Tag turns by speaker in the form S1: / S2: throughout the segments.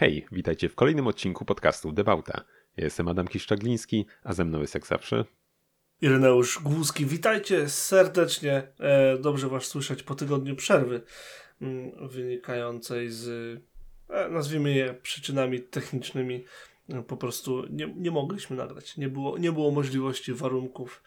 S1: Hej, witajcie w kolejnym odcinku podcastu Debauta. Ja jestem Adam Kiszczagliński, a ze mną jest jak zawsze
S2: Ireneusz Głuski. Witajcie serdecznie. E, dobrze Was słyszeć po tygodniu przerwy mm, wynikającej z, e, nazwijmy je, przyczynami technicznymi. E, po prostu nie, nie mogliśmy nagrać. Nie było, nie było możliwości, warunków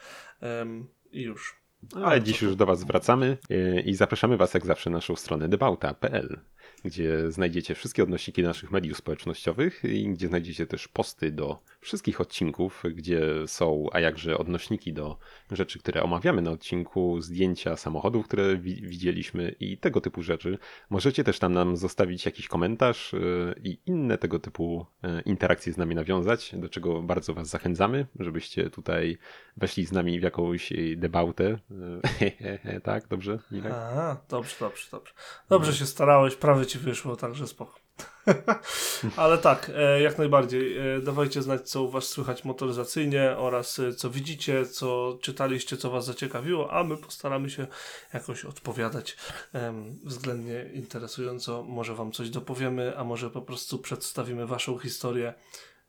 S2: i już.
S1: Ale dziś już do Was wracamy i zapraszamy Was jak zawsze na naszą stronę debauta.pl gdzie znajdziecie wszystkie odnośniki naszych mediów społecznościowych i gdzie znajdziecie też posty do wszystkich odcinków, gdzie są, a jakże odnośniki do rzeczy, które omawiamy na odcinku, zdjęcia samochodów, które wi widzieliśmy i tego typu rzeczy. Możecie też tam nam zostawić jakiś komentarz yy, i inne tego typu yy, interakcje z nami nawiązać, do czego bardzo Was zachęcamy, żebyście tutaj weszli z nami w jakąś debautę. Yy, tak, dobrze?
S2: A, dobrze, dobrze, dobrze. Dobrze się starałeś, prawie ci wyszło, także spoko. Ale tak, e, jak najbardziej. E, dawajcie znać, co u Was słychać motoryzacyjnie oraz e, co widzicie, co czytaliście, co Was zaciekawiło, a my postaramy się jakoś odpowiadać względnie interesująco. Może Wam coś dopowiemy, a może po prostu przedstawimy Waszą historię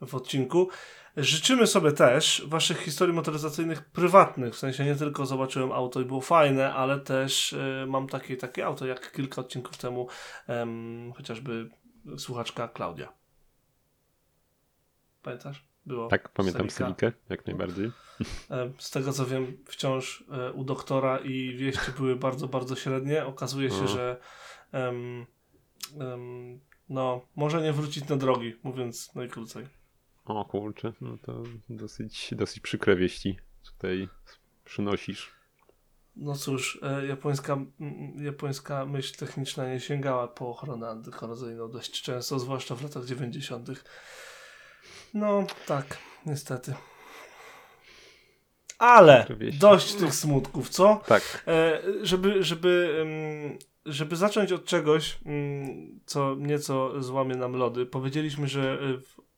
S2: w odcinku. Życzymy sobie też Waszych historii motoryzacyjnych prywatnych, w sensie nie tylko zobaczyłem auto i było fajne, ale też mam takie, takie auto, jak kilka odcinków temu chociażby słuchaczka Klaudia. Pamiętasz?
S1: Było tak, pamiętam Selikę, jak najbardziej.
S2: Z tego co wiem, wciąż e, u doktora i wieści były bardzo, bardzo średnie. Okazuje się, że um, um, no, może nie wrócić na drogi, mówiąc najkrócej.
S1: O kurczę, no to dosyć, dosyć przykre wieści tutaj przynosisz.
S2: No cóż, e, japońska, japońska myśl techniczna nie sięgała po ochronę antykorozyjną dość często, zwłaszcza w latach 90. No tak, niestety. Ale dość tych smutków, co?
S1: Tak.
S2: E, żeby, żeby, żeby zacząć od czegoś, co nieco złamie nam lody, powiedzieliśmy, że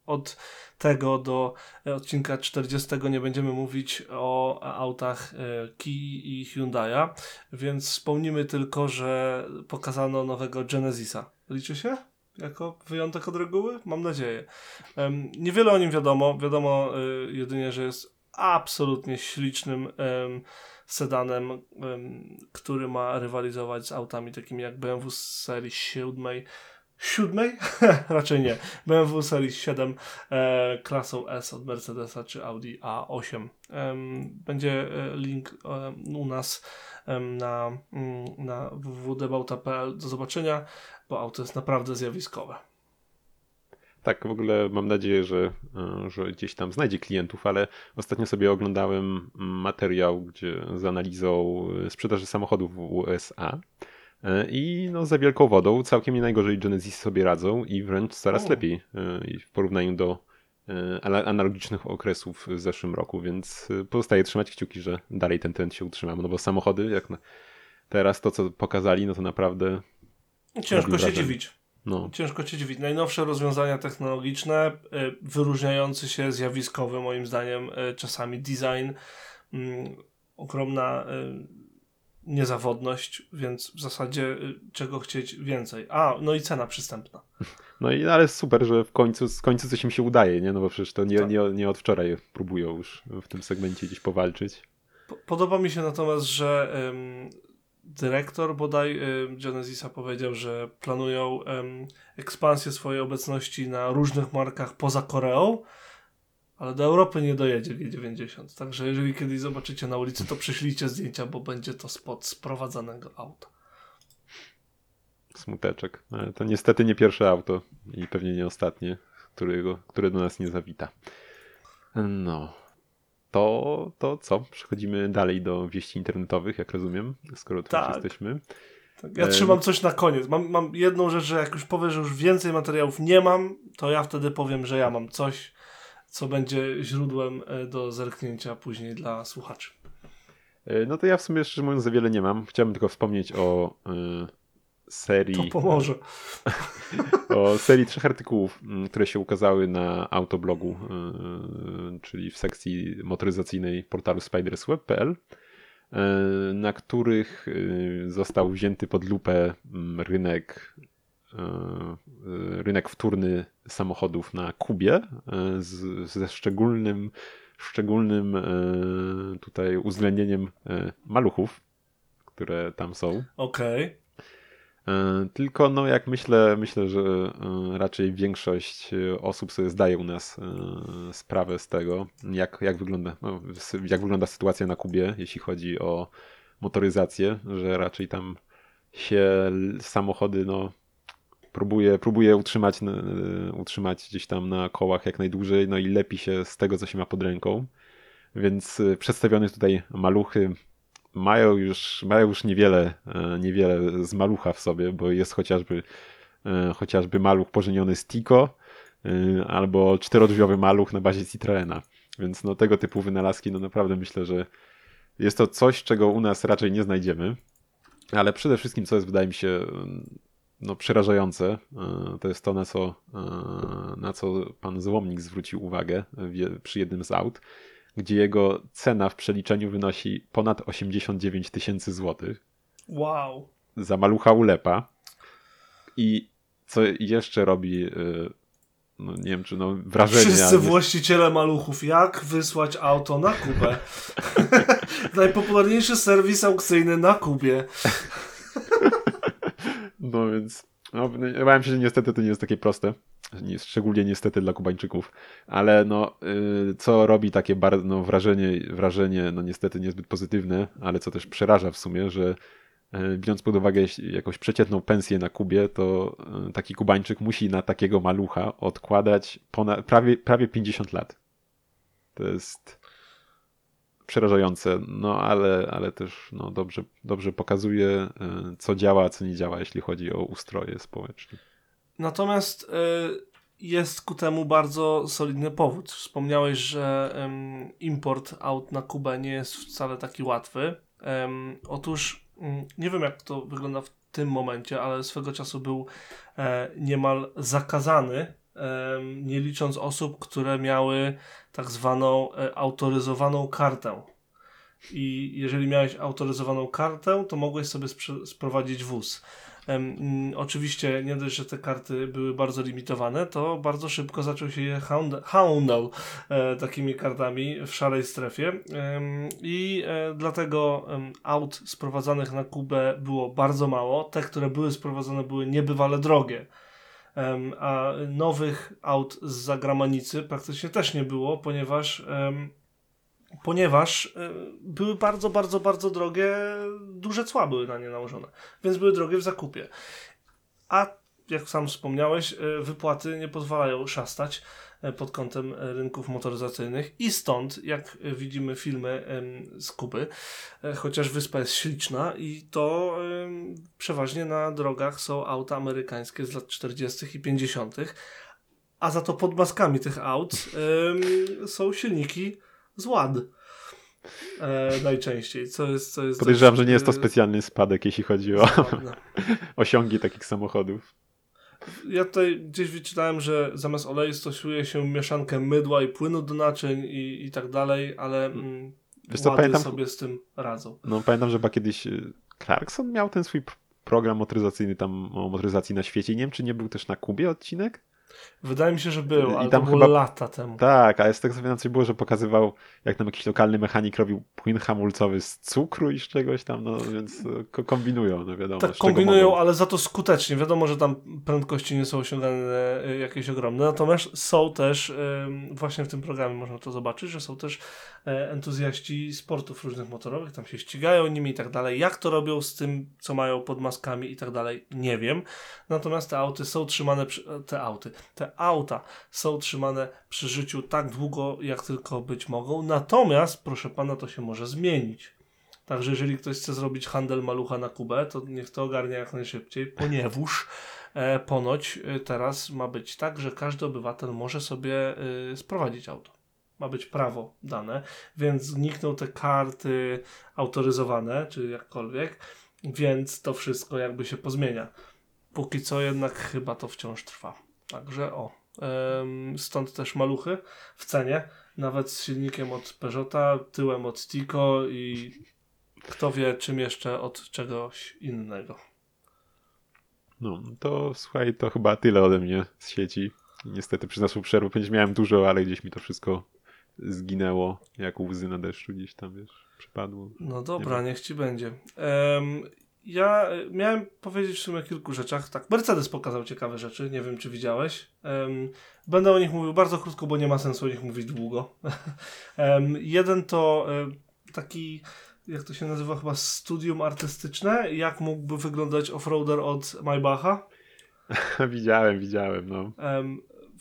S2: od tego do odcinka 40 nie będziemy mówić o autach e, Kia i Hyundai'a, więc wspomnimy tylko, że pokazano nowego Genesisa. Liczy się? Jako wyjątek od reguły? Mam nadzieję. Niewiele o nim wiadomo. Wiadomo e, jedynie, że jest absolutnie ślicznym sedanem, który ma rywalizować z autami takimi jak BMW z serii 7 siódmej? Raczej nie. BMW serii 7 e, klasą S od Mercedesa czy Audi A8. E, będzie link e, u nas na, mm, na www.debauta.pl do zobaczenia, bo auto jest naprawdę zjawiskowe.
S1: Tak, w ogóle mam nadzieję, że, e, że gdzieś tam znajdzie klientów, ale ostatnio sobie oglądałem materiał, gdzie z analizą sprzedaży samochodów w USA. E, I no, za wielką wodą całkiem nie najgorzej Genesis sobie radzą i wręcz coraz o. lepiej e, w porównaniu do e, analogicznych okresów w zeszłym roku, więc pozostaje trzymać kciuki, że dalej ten trend się utrzyma, no bo samochody, jak teraz to, co pokazali, no to naprawdę...
S2: Ciężko się dziwić. No. Ciężko się dziwić. Najnowsze rozwiązania technologiczne, wyróżniający się zjawiskowy moim zdaniem czasami design, mm, ogromna niezawodność, więc w zasadzie y, czego chcieć więcej. A, no i cena przystępna.
S1: No i ale super, że w końcu, w końcu coś im się udaje, nie? No bo przecież to nie, tak. nie, nie od wczoraj próbują już w tym segmencie gdzieś powalczyć.
S2: Podoba mi się natomiast, że ym, dyrektor bodaj ym, Genesisa powiedział, że planują ym, ekspansję swojej obecności na różnych markach poza Koreą, ale do Europy nie dojedzie G90. Także jeżeli kiedyś zobaczycie na ulicy, to przyślijcie zdjęcia, bo będzie to spod sprowadzanego auta.
S1: Smuteczek. Ale to niestety nie pierwsze auto i pewnie nie ostatnie, którego, które do nas nie zawita. No. To, to co? Przechodzimy dalej do wieści internetowych, jak rozumiem, skoro tu tak. jesteśmy.
S2: Tak, ja trzymam coś na koniec. Mam, mam jedną rzecz, że jak już powiesz, że już więcej materiałów nie mam, to ja wtedy powiem, że ja mam coś co będzie źródłem e, do zerknięcia później dla słuchaczy.
S1: E, no to ja w sumie szczerze mówiąc za wiele nie mam. Chciałbym tylko wspomnieć o y, serii.
S2: To pomoże.
S1: o serii trzech artykułów, które się ukazały na autoblogu, y, czyli w sekcji motoryzacyjnej portalu spidersweb.pl, y, na których został wzięty pod lupę rynek rynek wtórny samochodów na Kubie z, ze szczególnym, szczególnym tutaj uwzględnieniem maluchów, które tam są.
S2: Okej. Okay.
S1: Tylko no jak myślę, myślę, że raczej większość osób sobie zdaje u nas sprawę z tego, jak, jak, wygląda, no, jak wygląda sytuacja na Kubie, jeśli chodzi o motoryzację, że raczej tam się samochody no, próbuje, próbuje utrzymać, utrzymać gdzieś tam na kołach jak najdłużej, no i lepi się z tego, co się ma pod ręką. Więc przedstawione tutaj maluchy mają już, mają już niewiele, e, niewiele z malucha w sobie, bo jest chociażby, chociażby maluch pożeniony z Tico albo czterodrzwiowy maluch na bazie Citroena. Więc no, tego typu wynalazki, no naprawdę myślę, że jest to coś, czego u nas raczej nie znajdziemy. Ale przede wszystkim, co jest, wydaje mi się, no, przerażające, to jest to, na co, na co pan Złomnik zwrócił uwagę przy jednym z aut, gdzie jego cena w przeliczeniu wynosi ponad 89 tysięcy złotych.
S2: Wow.
S1: Za malucha ulepa. I co jeszcze robi, y, no nie wiem czy no wrażenie.
S2: Wszyscy właściciele maluchów, jak wysłać auto na Kubę? Najpopularniejszy serwis aukcyjny na Kubie.
S1: no więc, no, obawiam się, że niestety to nie jest takie proste szczególnie niestety dla Kubańczyków, ale no, y, co robi takie bardzo, no, wrażenie, wrażenie, no niestety niezbyt pozytywne, ale co też przeraża w sumie, że y, biorąc pod uwagę jakąś przeciętną pensję na Kubie, to y, taki Kubańczyk musi na takiego malucha odkładać ponad, prawie, prawie 50 lat. To jest przerażające, no ale, ale też no, dobrze, dobrze pokazuje, co działa, a co nie działa, jeśli chodzi o ustroje społeczne.
S2: Natomiast y, jest ku temu bardzo solidny powód. Wspomniałeś, że import aut na Kubę nie jest wcale taki łatwy. Otóż mm, nie wiem, jak to wygląda w tym momencie, ale swego czasu był e, niemal zakazany, nie licząc osób, które miały tak zwaną e, autoryzowaną kartę. I jeżeli miałeś autoryzowaną kartę, to mogłeś sobie sprowadzić wóz. Oczywiście nie dość, że te karty były bardzo limitowane, to bardzo szybko zaczął się je handel e, takimi kartami w szarej strefie i e, dlatego aut sprowadzanych na Kubę było bardzo mało. Te, które były sprowadzone były niebywale drogie. A nowych aut z zagranicy praktycznie też nie było, ponieważ ponieważ y, były bardzo, bardzo, bardzo drogie, duże cła były na nie nałożone, więc były drogie w zakupie. A jak sam wspomniałeś, y, wypłaty nie pozwalają szastać pod kątem rynków motoryzacyjnych i stąd, jak widzimy filmy z Kuby, chociaż wyspa jest śliczna i to przeważnie na drogach są auta amerykańskie z lat 40. i 50., a za to pod maskami tych aut są silniki z ład. E, najczęściej, co jest, co jest
S1: Podejrzewam, że nie jest to e, specjalny spadek, jeśli chodzi o osiągi takich samochodów.
S2: Ja tutaj gdzieś wyczytałem, że zamiast oleju stosuje się mieszankę mydła i płynu do naczyń i, i tak dalej, ale mm, Wiesz co, pamiętam, sobie z tym radzą.
S1: No pamiętam, że chyba kiedyś y, Clarkson miał ten swój program motoryzacyjny tam o motoryzacji na świecie. Nie wiem, czy nie był też na Kubie odcinek?
S2: Wydaje mi się, że był, I ale tam chyba, lata temu.
S1: Tak, ale z tego co więcej było, że pokazywał, jak tam jakiś lokalny mechanik robił płyn hamulcowy z cukru i z czegoś tam, no więc e, kombinują, no wiadomo.
S2: Tak, kombinują, ale za to skutecznie. Wiadomo, że tam prędkości nie są osiągane e, jakieś ogromne, natomiast są też, właśnie w tym programie można to zobaczyć, że są też e, entuzjaści sportów różnych motorowych, tam się ścigają nimi i tak dalej. Jak to robią z tym, co mają pod maskami i tak dalej, nie wiem. Natomiast te auty są trzymane, przy, te auty, te auta są trzymane przy życiu tak długo, jak tylko być mogą. Natomiast, proszę pana, to się może zmienić. Także jeżeli ktoś chce zrobić handel malucha na Kubę, to niech to ogarnia jak najszybciej, ponieważ e, ponoć e, teraz ma być tak, że każdy obywatel może sobie e, sprowadzić auto. Ma być prawo dane, więc znikną te karty autoryzowane, czy jakkolwiek, więc to wszystko jakby się pozmienia. Póki co jednak chyba to wciąż trwa. Także o, stąd też maluchy w cenie, nawet z silnikiem od Peugeota, tyłem od Tico i kto wie czym jeszcze od czegoś innego.
S1: No, to słuchaj, to chyba tyle ode mnie z sieci. Niestety przez naszą przerwę, ponieważ miałem dużo, ale gdzieś mi to wszystko zginęło, jak łzy na deszczu gdzieś tam, wiesz, przypadło.
S2: No dobra, niech ci będzie. Em, ja e, miałem powiedzieć w sumie o kilku rzeczach. Tak, Mercedes pokazał ciekawe rzeczy, nie wiem czy widziałeś. Em, będę o nich mówił bardzo krótko, bo nie ma sensu o nich mówić długo. Em, jeden to e, taki, jak to się nazywa chyba, studium artystyczne, jak mógłby wyglądać offroader od Maybacha.
S1: widziałem, widziałem, no.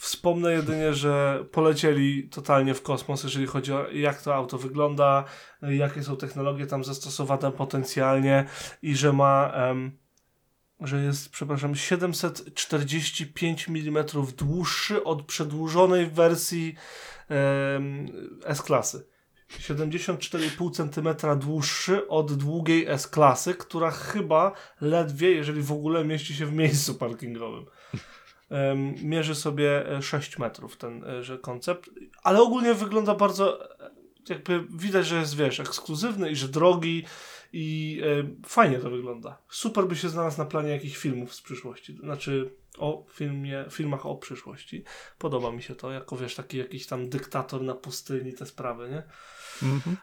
S2: Wspomnę jedynie, że polecieli totalnie w kosmos, jeżeli chodzi o jak to auto wygląda, jakie są technologie tam zastosowane potencjalnie i że ma, em, że jest, przepraszam, 745 mm dłuższy od przedłużonej wersji em, S-klasy. 74,5 cm dłuższy od długiej S-klasy, która chyba ledwie, jeżeli w ogóle mieści się w miejscu parkingowym. Mierzy sobie e, 6 metrów ten e, że koncept, ale ogólnie wygląda bardzo e, jakby widać, że jest, wiesz, ekskluzywny i że drogi i e, fajnie to wygląda. Super by się znalazł na planie jakichś filmów z przyszłości, znaczy o filmie, filmach o przyszłości. Podoba mi się to, jako wiesz, taki jakiś tam dyktator na pustyni, te sprawy, nie?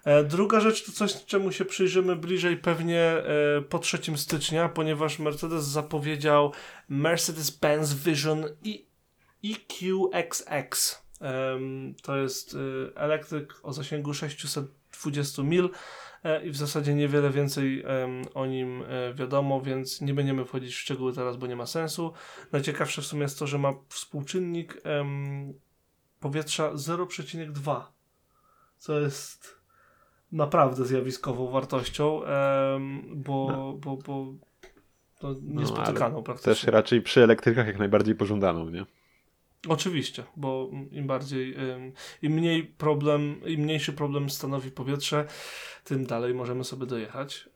S2: E, Druga rzecz to coś, czemu się przyjrzymy bliżej pewnie e, po 3 stycznia, ponieważ Mercedes zapowiedział Mercedes-Benz Vision EQXX. To jest e, elektryk o zasięgu 620 mil i w zasadzie niewiele więcej o nim wiadomo, więc nie będziemy wchodzić w szczegóły teraz, bo nie ma sensu. Najciekawsze w sumie jest to, że ma współczynnik powietrza 0,2 co jest naprawdę zjawiskową wartością, bo,
S1: No.
S2: bo, bo to
S1: No,
S2: niespotykaną
S1: ale
S2: praktycznie.
S1: Też raczej przy elektrykach jak najbardziej pożądaną, nie?
S2: Oczywiście, bo im bardziej, im mniej problem, im mniejszy problem stanowi powietrze, tym dalej możemy sobie dojechać.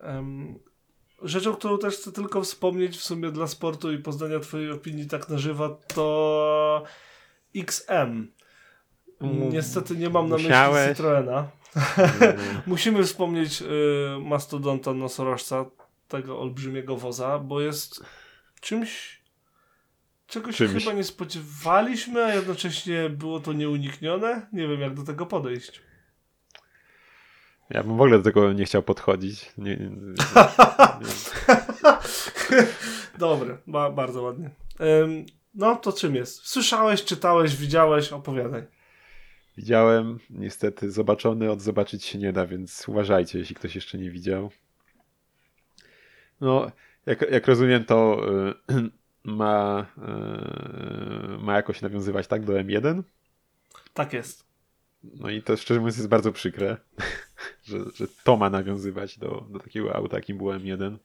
S2: Rzeczą, którą też chcę tylko wspomnieć w sumie dla sportu i poznania twojej opinii tak na żywo, to XM.
S1: Mm,
S2: Niestety nie mam na
S1: musiałeś.
S2: myśli Citroena.
S1: Mm.
S2: Musimy wspomnieć y, mastodonta nosorożca, tego olbrzymiego woza, bo jest czymś, czego się
S1: Czymś.
S2: chyba nie spodziewaliśmy, a jednocześnie było to nieuniknione. Nie wiem, jak do tego podejść.
S1: Ja bym w ogóle do tego nie chciał podchodzić. Nie, nie, nie.
S2: Dobre, ba bardzo ładnie. Ym, no to czym jest? Słyszałeś, czytałeś, widziałeś, opowiadaj.
S1: Widziałem, niestety zobaczony od zobaczyć się nie da, więc uważajcie, jeśli ktoś jeszcze nie widział. No, jak, jak rozumiem, to y, ma, y, ma jakoś nawiązywać tak do M1.
S2: Tak jest.
S1: No i to szczerze mówiąc jest bardzo przykre, że, że to ma nawiązywać do, do takiego auta, jakim było M1. Y,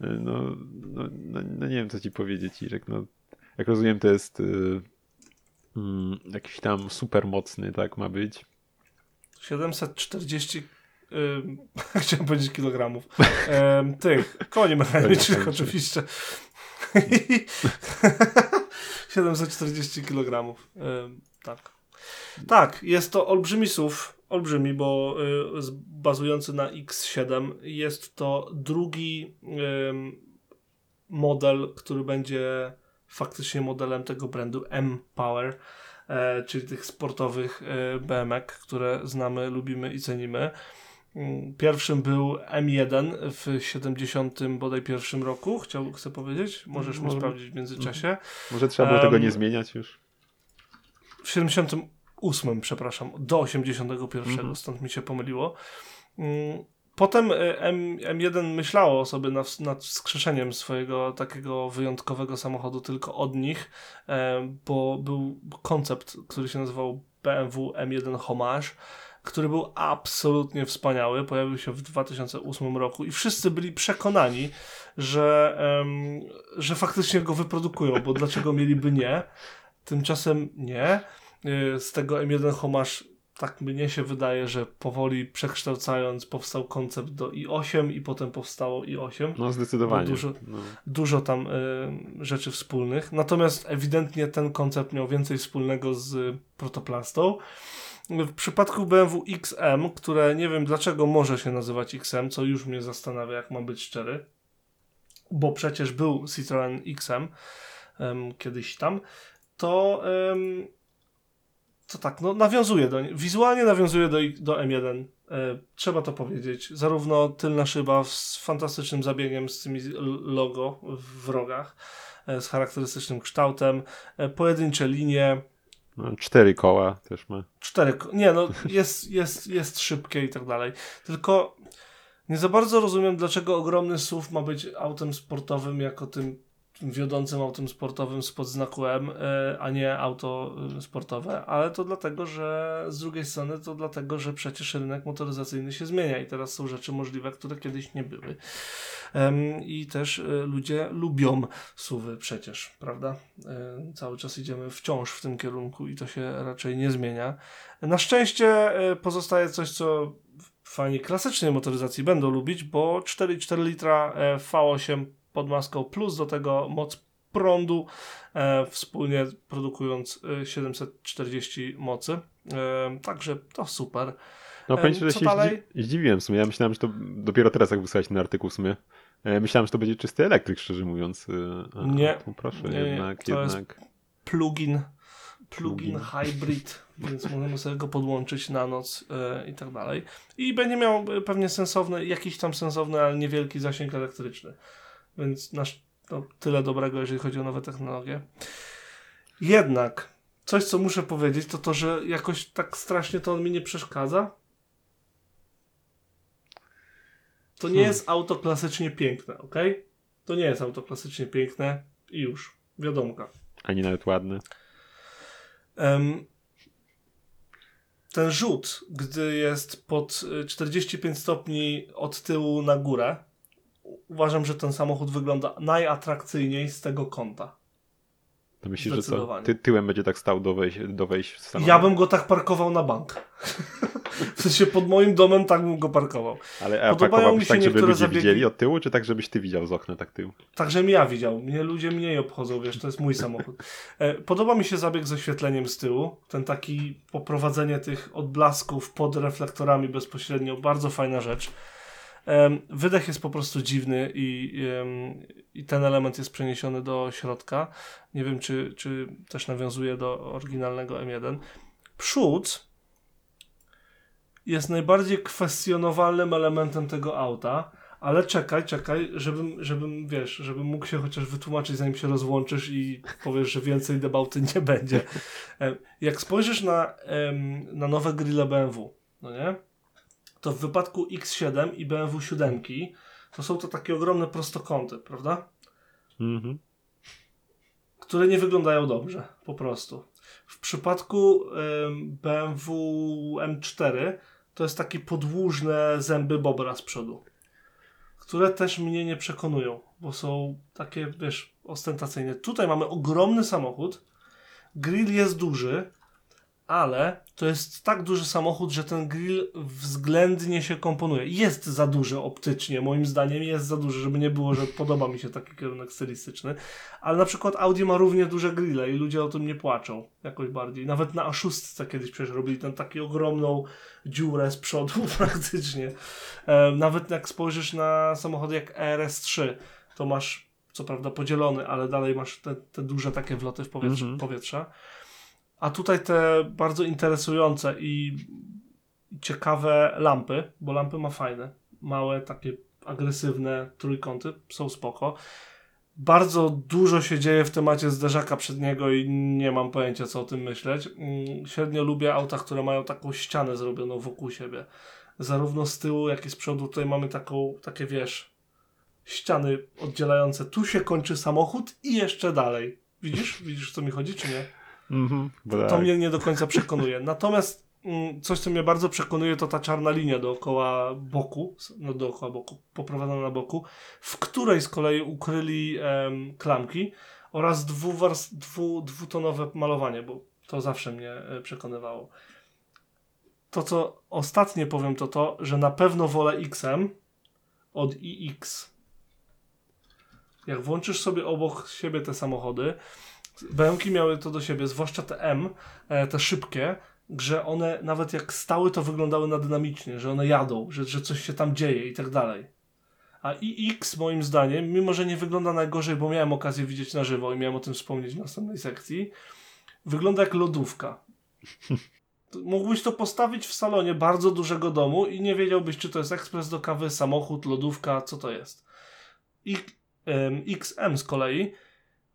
S1: No, no, no, no nie wiem, co ci powiedzieć, Irek. No, jak rozumiem, to jest mm, jakiś tam super mocny, tak ma być.
S2: 740 ym, chciałem powiedzieć kilogramów. Ym, tych, koni mechanicznych oczywiście. 740 kilogramów. Ym, tak. Tak, jest to olbrzymi SUV, olbrzymi, bo y, bazujący na X7 jest to drugi ym, model, który będzie faktycznie modelem tego brandu M-Power, e, czyli tych sportowych e, BMK, które znamy, lubimy i cenimy. Mm, Pierwszym był M1 w 70 bodaj pierwszym roku, chciał, chcę powiedzieć. Możesz
S1: Może-
S2: sprawdzić w międzyczasie.
S1: Może trzeba było tego
S2: Em,
S1: nie zmieniać już?
S2: W 78, przepraszam, do 81,
S1: Mhm.
S2: stąd mi się pomyliło. Potem e, M, M1 myślało sobie nad, nad wskrzeszeniem swojego takiego wyjątkowego samochodu tylko od nich, e, bo był koncept, który się nazywał BMW M1 Homage, który był absolutnie wspaniały. Pojawił się w 2008 roku i wszyscy byli przekonani, że, że faktycznie go wyprodukują, bo dlaczego mieliby nie? Tymczasem nie. Y, Z tego M1 Homage tak mnie się wydaje, że powoli przekształcając powstał koncept do i8 i potem powstało i8
S1: No zdecydowanie.
S2: Dużo-
S1: No.
S2: dużo tam y, rzeczy wspólnych. Natomiast ewidentnie ten koncept miał więcej wspólnego z protoplastą. W przypadku BMW XM, które nie wiem dlaczego może się nazywać XM, co już mnie zastanawia, jak mam być szczery. bo przecież był Citroen XM kiedyś tam, to, to tak, no nawiązuje do, wizualnie nawiązuje do, do M1. E, trzeba to powiedzieć. Zarówno tylna szyba z fantastycznym zabiegiem, z tymi logo w rogach, e, z charakterystycznym kształtem, e, pojedyncze linie,
S1: No, cztery koła też ma.
S2: cztery. ko- Nie, no jest, jest, jest szybkie i tak dalej. Tylko nie za bardzo rozumiem, dlaczego ogromny SUV ma być autem sportowym jako tym wiodącym autem sportowym spod znaku M, e, a nie auto e, sportowe, ale to dlatego, że z drugiej strony to dlatego, że przecież rynek motoryzacyjny się zmienia i teraz są rzeczy możliwe, które kiedyś nie były. I też e, ludzie lubią suwy przecież, prawda? Cały czas idziemy wciąż w tym kierunku i to się raczej nie zmienia. Na szczęście pozostaje coś, co fani klasycznej motoryzacji będą lubić, bo 4,4 litra e, V8 pod maską plus do tego moc prądu, e, wspólnie produkując e, 740 mocy. E, także to super.
S1: No
S2: Em,
S1: powiem że
S2: co
S1: się
S2: dalej?
S1: zdzi- zdziwiłem w sumie. Ja myślałem, że to dopiero teraz jak wysłałeś ten artykuł w sumie. e, Myślałem, że to będzie czysty elektryk, szczerze mówiąc. e, a
S2: Nie.
S1: tu Proszę,
S2: Nie,
S1: jednak,
S2: to jest
S1: jednak.
S2: Plugin, plugin
S1: Plugin.
S2: hybrid, więc możemy sobie go podłączyć na noc e, i tak dalej. I będzie miał e, pewnie sensowny, jakiś tam sensowny, ale niewielki zasięg elektryczny. Więc nasz, no, tyle dobrego, jeżeli chodzi o nowe technologie. Jednak coś, co muszę powiedzieć, to to, że jakoś tak strasznie to on mi nie przeszkadza. To nie
S1: Hmm.
S2: jest auto klasycznie piękne, ok? To nie jest auto klasycznie piękne i już. Wiadomka.
S1: Ani nawet ładny.
S2: Em, ten rzut, gdy jest pod y, 45 stopni od tyłu na górę, uważam, że ten samochód wygląda najatrakcyjniej z tego kąta.
S1: To myślisz, że co? Ty, tyłem będzie tak stał do wejść, do wejść w samochód?
S2: Ja bym go tak parkował na bank. w sensie pod moim domem tak bym go parkował.
S1: Ale a
S2: Podobają
S1: pakowałbyś
S2: mi się
S1: tak, żeby ludzie
S2: zabiegi.
S1: widzieli od tyłu, czy tak, żebyś ty widział z okna tak tył?
S2: Tak, żebym ja widział. Mnie ludzie mniej obchodzą, wiesz, to jest mój samochód. E, Podoba mi się zabieg z oświetleniem z tyłu. Ten taki poprowadzenie tych odblasków pod reflektorami bezpośrednio. Bardzo fajna rzecz. Wydech jest po prostu dziwny i, i ten element jest przeniesiony do środka. Nie wiem, czy, czy też nawiązuje do oryginalnego M1. Przód jest najbardziej kwestionowalnym elementem tego auta, ale czekaj, czekaj, żebym, żebym, wiesz, żebym mógł się chociaż wytłumaczyć, zanim się rozłączysz i powiesz, że więcej debauty nie będzie. Jak spojrzysz na, na nowe grille BMW, no nie? To w wypadku X7 i BMW 7 to są to takie ogromne prostokąty, prawda?
S1: Mhm.
S2: które nie wyglądają dobrze, po prostu. W przypadku BMW M4 to jest takie podłużne zęby bobra z przodu, które też mnie nie przekonują, bo są takie, wiesz, ostentacyjne. Tutaj mamy ogromny samochód, grill jest duży, ale to jest tak duży samochód, że ten grill względnie się komponuje. Jest za duży optycznie, moim zdaniem jest za duży, żeby nie było, że podoba mi się taki kierunek stylistyczny. Ale na przykład Audi ma równie duże grille i ludzie o tym nie płaczą jakoś bardziej. Nawet na A6 kiedyś przecież robili ten taki ogromną dziurę z przodu praktycznie. E, nawet jak spojrzysz na samochody jak ERS3, to masz co prawda podzielony, ale dalej masz te, te duże takie wloty w powietrze,
S1: Mhm.
S2: powietrza. A tutaj te bardzo interesujące i ciekawe lampy, bo lampy ma fajne, małe, takie agresywne trójkąty, są spoko. Bardzo dużo się dzieje w temacie zderzaka przedniego i nie mam pojęcia, co o tym myśleć. Mm, Średnio lubię auta, które mają taką ścianę zrobioną wokół siebie. Zarówno z tyłu, jak i z przodu. Tutaj mamy taką, takie wiesz, ściany oddzielające. Tu się kończy samochód i jeszcze dalej. Widzisz? Widzisz, co mi chodzi, czy nie?
S1: Mhm. Bo
S2: To
S1: tak.
S2: mnie nie do końca przekonuje. Natomiast mm, coś, co mnie bardzo przekonuje, to ta czarna linia dookoła boku, no dookoła boku, poprowadzona na boku, w której z kolei ukryli em, klamki oraz dwu, dwutonowe malowanie, bo to zawsze mnie e, przekonywało. To, co ostatnie powiem, to to, że na pewno wolę XM od iX. Jak włączysz sobie obok siebie te samochody, BMW miały to do siebie, zwłaszcza te M, e, te szybkie, że one nawet jak stały, to wyglądały na dynamicznie, że one jadą, że, że coś się tam dzieje i tak dalej. A iX moim zdaniem, mimo że nie wygląda najgorzej, bo miałem okazję widzieć na żywo i miałem o tym wspomnieć w następnej sekcji, wygląda jak lodówka. Mógłbyś to postawić w salonie bardzo dużego domu i nie wiedziałbyś, czy to jest ekspres do kawy, samochód, lodówka, co to jest. I, em, XM z kolei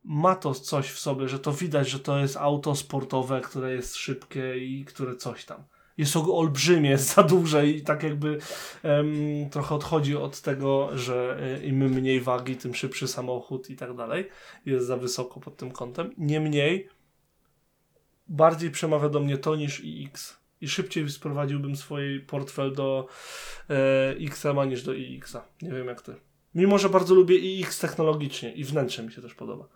S2: ma to coś w sobie, że to widać, że to jest auto sportowe, które jest szybkie i które coś tam. Jest olbrzymie, jest za duże i tak jakby em, trochę odchodzi od tego, że e, im mniej wagi, tym szybszy samochód i tak dalej. Jest za wysoko pod tym kątem. Niemniej bardziej przemawia do mnie to niż iX. I szybciej sprowadziłbym swój portfel do e, niż do iX-a. Nie wiem jak ty. Mimo, że bardzo lubię iX technologicznie i wnętrze mi się też podoba.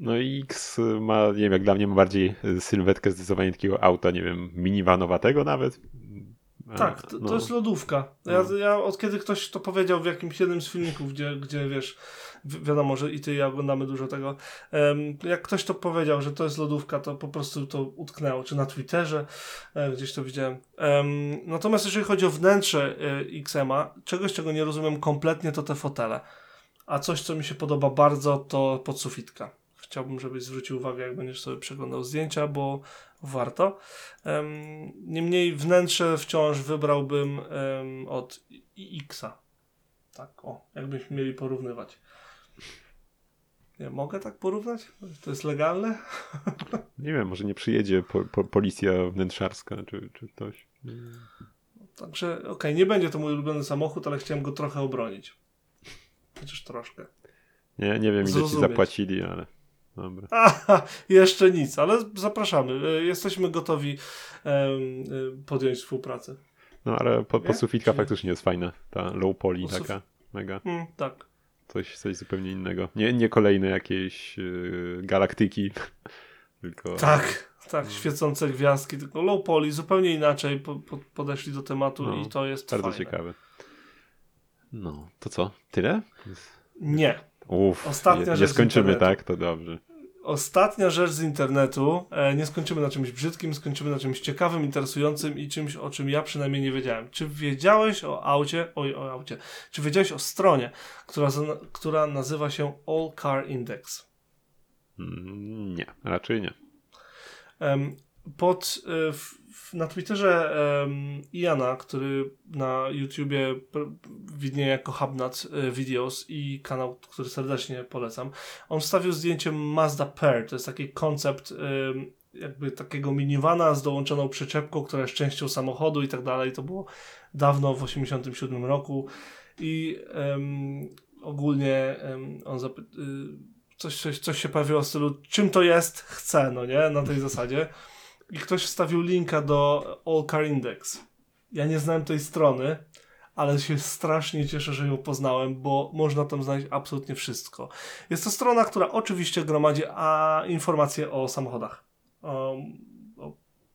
S1: No i X ma, nie wiem, jak dla mnie ma bardziej y, sylwetkę zdecydowanie takiego auta, nie wiem, minivanowatego nawet. A,
S2: Tak, to,
S1: no.
S2: to jest lodówka. Ja,
S1: No.
S2: ja od kiedy ktoś to powiedział w jakimś jednym z filmików, gdzie, gdzie wiesz, wi- wiadomo, że i ty i ja oglądamy dużo tego. em, jak ktoś to powiedział, że to jest lodówka, to po prostu to utknęło, czy na Twitterze, e, gdzieś to widziałem. Em, natomiast jeżeli chodzi o wnętrze e, XM-a, czegoś, czego nie rozumiem kompletnie, to te fotele. A coś, co mi się podoba bardzo, to podsufitka. Chciałbym, żebyś zwrócił uwagę, jak będziesz sobie przeglądał zdjęcia, bo warto. Em, niemniej wnętrze wciąż wybrałbym od iX-a. Tak, o, jakbyśmy mieli porównywać. Nie, mogę tak porównać? To jest legalne?
S1: Nie wiem, może nie przyjedzie po, po, policja wnętrzarska czy, czy ktoś.
S2: Także, okej, nie będzie to mój ulubiony samochód, ale chciałem go trochę obronić. Chociaż troszkę.
S1: Nie, nie wiem, ile ci zapłacili, ale dobra.
S2: Aha, jeszcze nic, ale zapraszamy. E, Jesteśmy gotowi e, podjąć współpracę.
S1: No ale po, posufitka faktycznie jest fajna. Ta low poly
S2: Posuf-
S1: taka, mega.
S2: Mm, tak.
S1: Coś, coś zupełnie innego. Nie, nie kolejne jakieś yy, galaktyki, tylko...
S2: Tak, tak,
S1: No.
S2: świecące gwiazdki, tylko low poly, zupełnie inaczej po, po, podeszli do tematu
S1: No,
S2: i to jest
S1: Bardzo
S2: fajne.
S1: ciekawe. No, to co? Tyle?
S2: Nie.
S1: Uff,
S2: Ostatnia
S1: nie,
S2: rzecz
S1: nie
S2: z
S1: skończymy,
S2: internetu.
S1: tak? To dobrze.
S2: Ostatnia rzecz z internetu. E, nie skończymy na czymś brzydkim, skończymy na czymś ciekawym, interesującym i czymś, o czym ja przynajmniej nie wiedziałem. Czy wiedziałeś o aucie, oj, o aucie, czy wiedziałeś o stronie, która, która nazywa się All Car Index?
S1: Mm, Nie, raczej nie.
S2: Pod, e, w, na Twitterze em, Iana, który na YouTubie widnieje jako Hubnut e, Videos i kanał, który serdecznie polecam, on wstawił zdjęcie Mazda Pair. To jest taki koncept em, jakby takiego minivana z dołączoną przyczepką, która jest częścią samochodu i tak dalej. To było dawno, w 87 roku i em, ogólnie on zapy- y, coś, coś, coś się pojawiło w stylu czym to jest? Chcę, no nie? Na tej zasadzie. I ktoś wstawił linka do All Car Index. Ja nie znałem tej strony, ale się strasznie cieszę, że ją poznałem, bo można tam znaleźć absolutnie wszystko. Jest to strona, która oczywiście gromadzi a, informacje o samochodach. O, o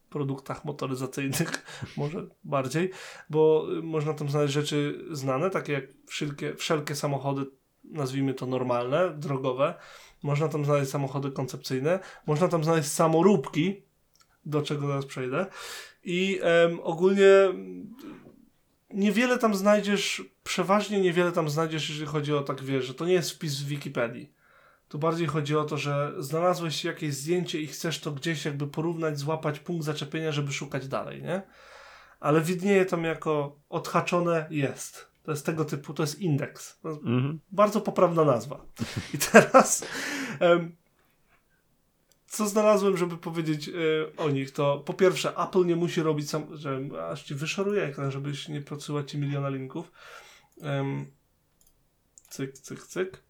S2: produktach motoryzacyjnych, może bardziej, bo można tam znaleźć rzeczy znane, takie jak wszelkie, wszelkie samochody, nazwijmy to normalne, drogowe. Można tam znaleźć samochody koncepcyjne, można tam znaleźć samoróbki, do czego teraz przejdę. I em, ogólnie mm, niewiele tam znajdziesz, przeważnie niewiele tam znajdziesz, jeżeli chodzi o tak, wiesz, że to nie jest wpis w Wikipedii. Tu bardziej chodzi o to, że znalazłeś jakieś zdjęcie i chcesz to gdzieś jakby porównać, złapać punkt zaczepienia, żeby szukać dalej, nie? Ale widnieje tam jako odhaczone jest. To jest tego typu, to jest indeks. To jest
S1: Mhm.
S2: bardzo poprawna nazwa. I teraz em, co znalazłem, żeby powiedzieć e, o nich, to po pierwsze Apple nie musi robić sam, że aż ci wyszoruję ekran, żebyś nie podsyłać ci miliona linków. Em, cyk, cyk, cyk.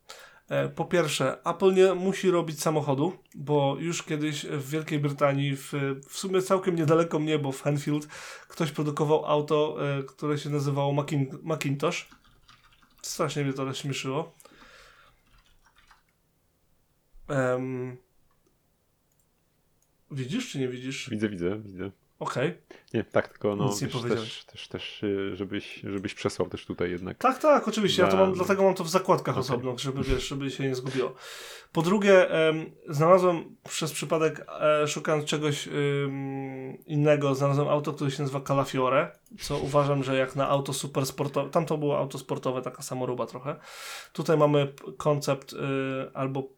S2: E, Po pierwsze, Apple nie musi robić samochodu, bo już kiedyś w Wielkiej Brytanii, w, w sumie całkiem niedaleko mnie, bo w Enfield, ktoś produkował auto, e, które się nazywało Macin- Macintosh. Strasznie mnie to rozśmieszyło. Em, widzisz czy nie widzisz?
S1: Widzę, widzę, widzę.
S2: Okej.
S1: Nie, tak, tylko no,
S2: Nic nie
S1: wiesz, też, też, też, y, żebyś, żebyś przesłał też tutaj jednak.
S2: Tak, tak, oczywiście. Ja to mam,
S1: Dla-
S2: dlatego mam to w zakładkach
S1: Okej.
S2: osobno, żeby, wiesz, żeby się nie zgubiło. Po drugie, em, znalazłem przez przypadek, e, szukając czegoś innego, znalazłem auto, które się nazywa Calafiore, co uważam, że jak na auto super sportowe, tam to było auto sportowe, taka samoruba trochę. Tutaj mamy koncept y, albo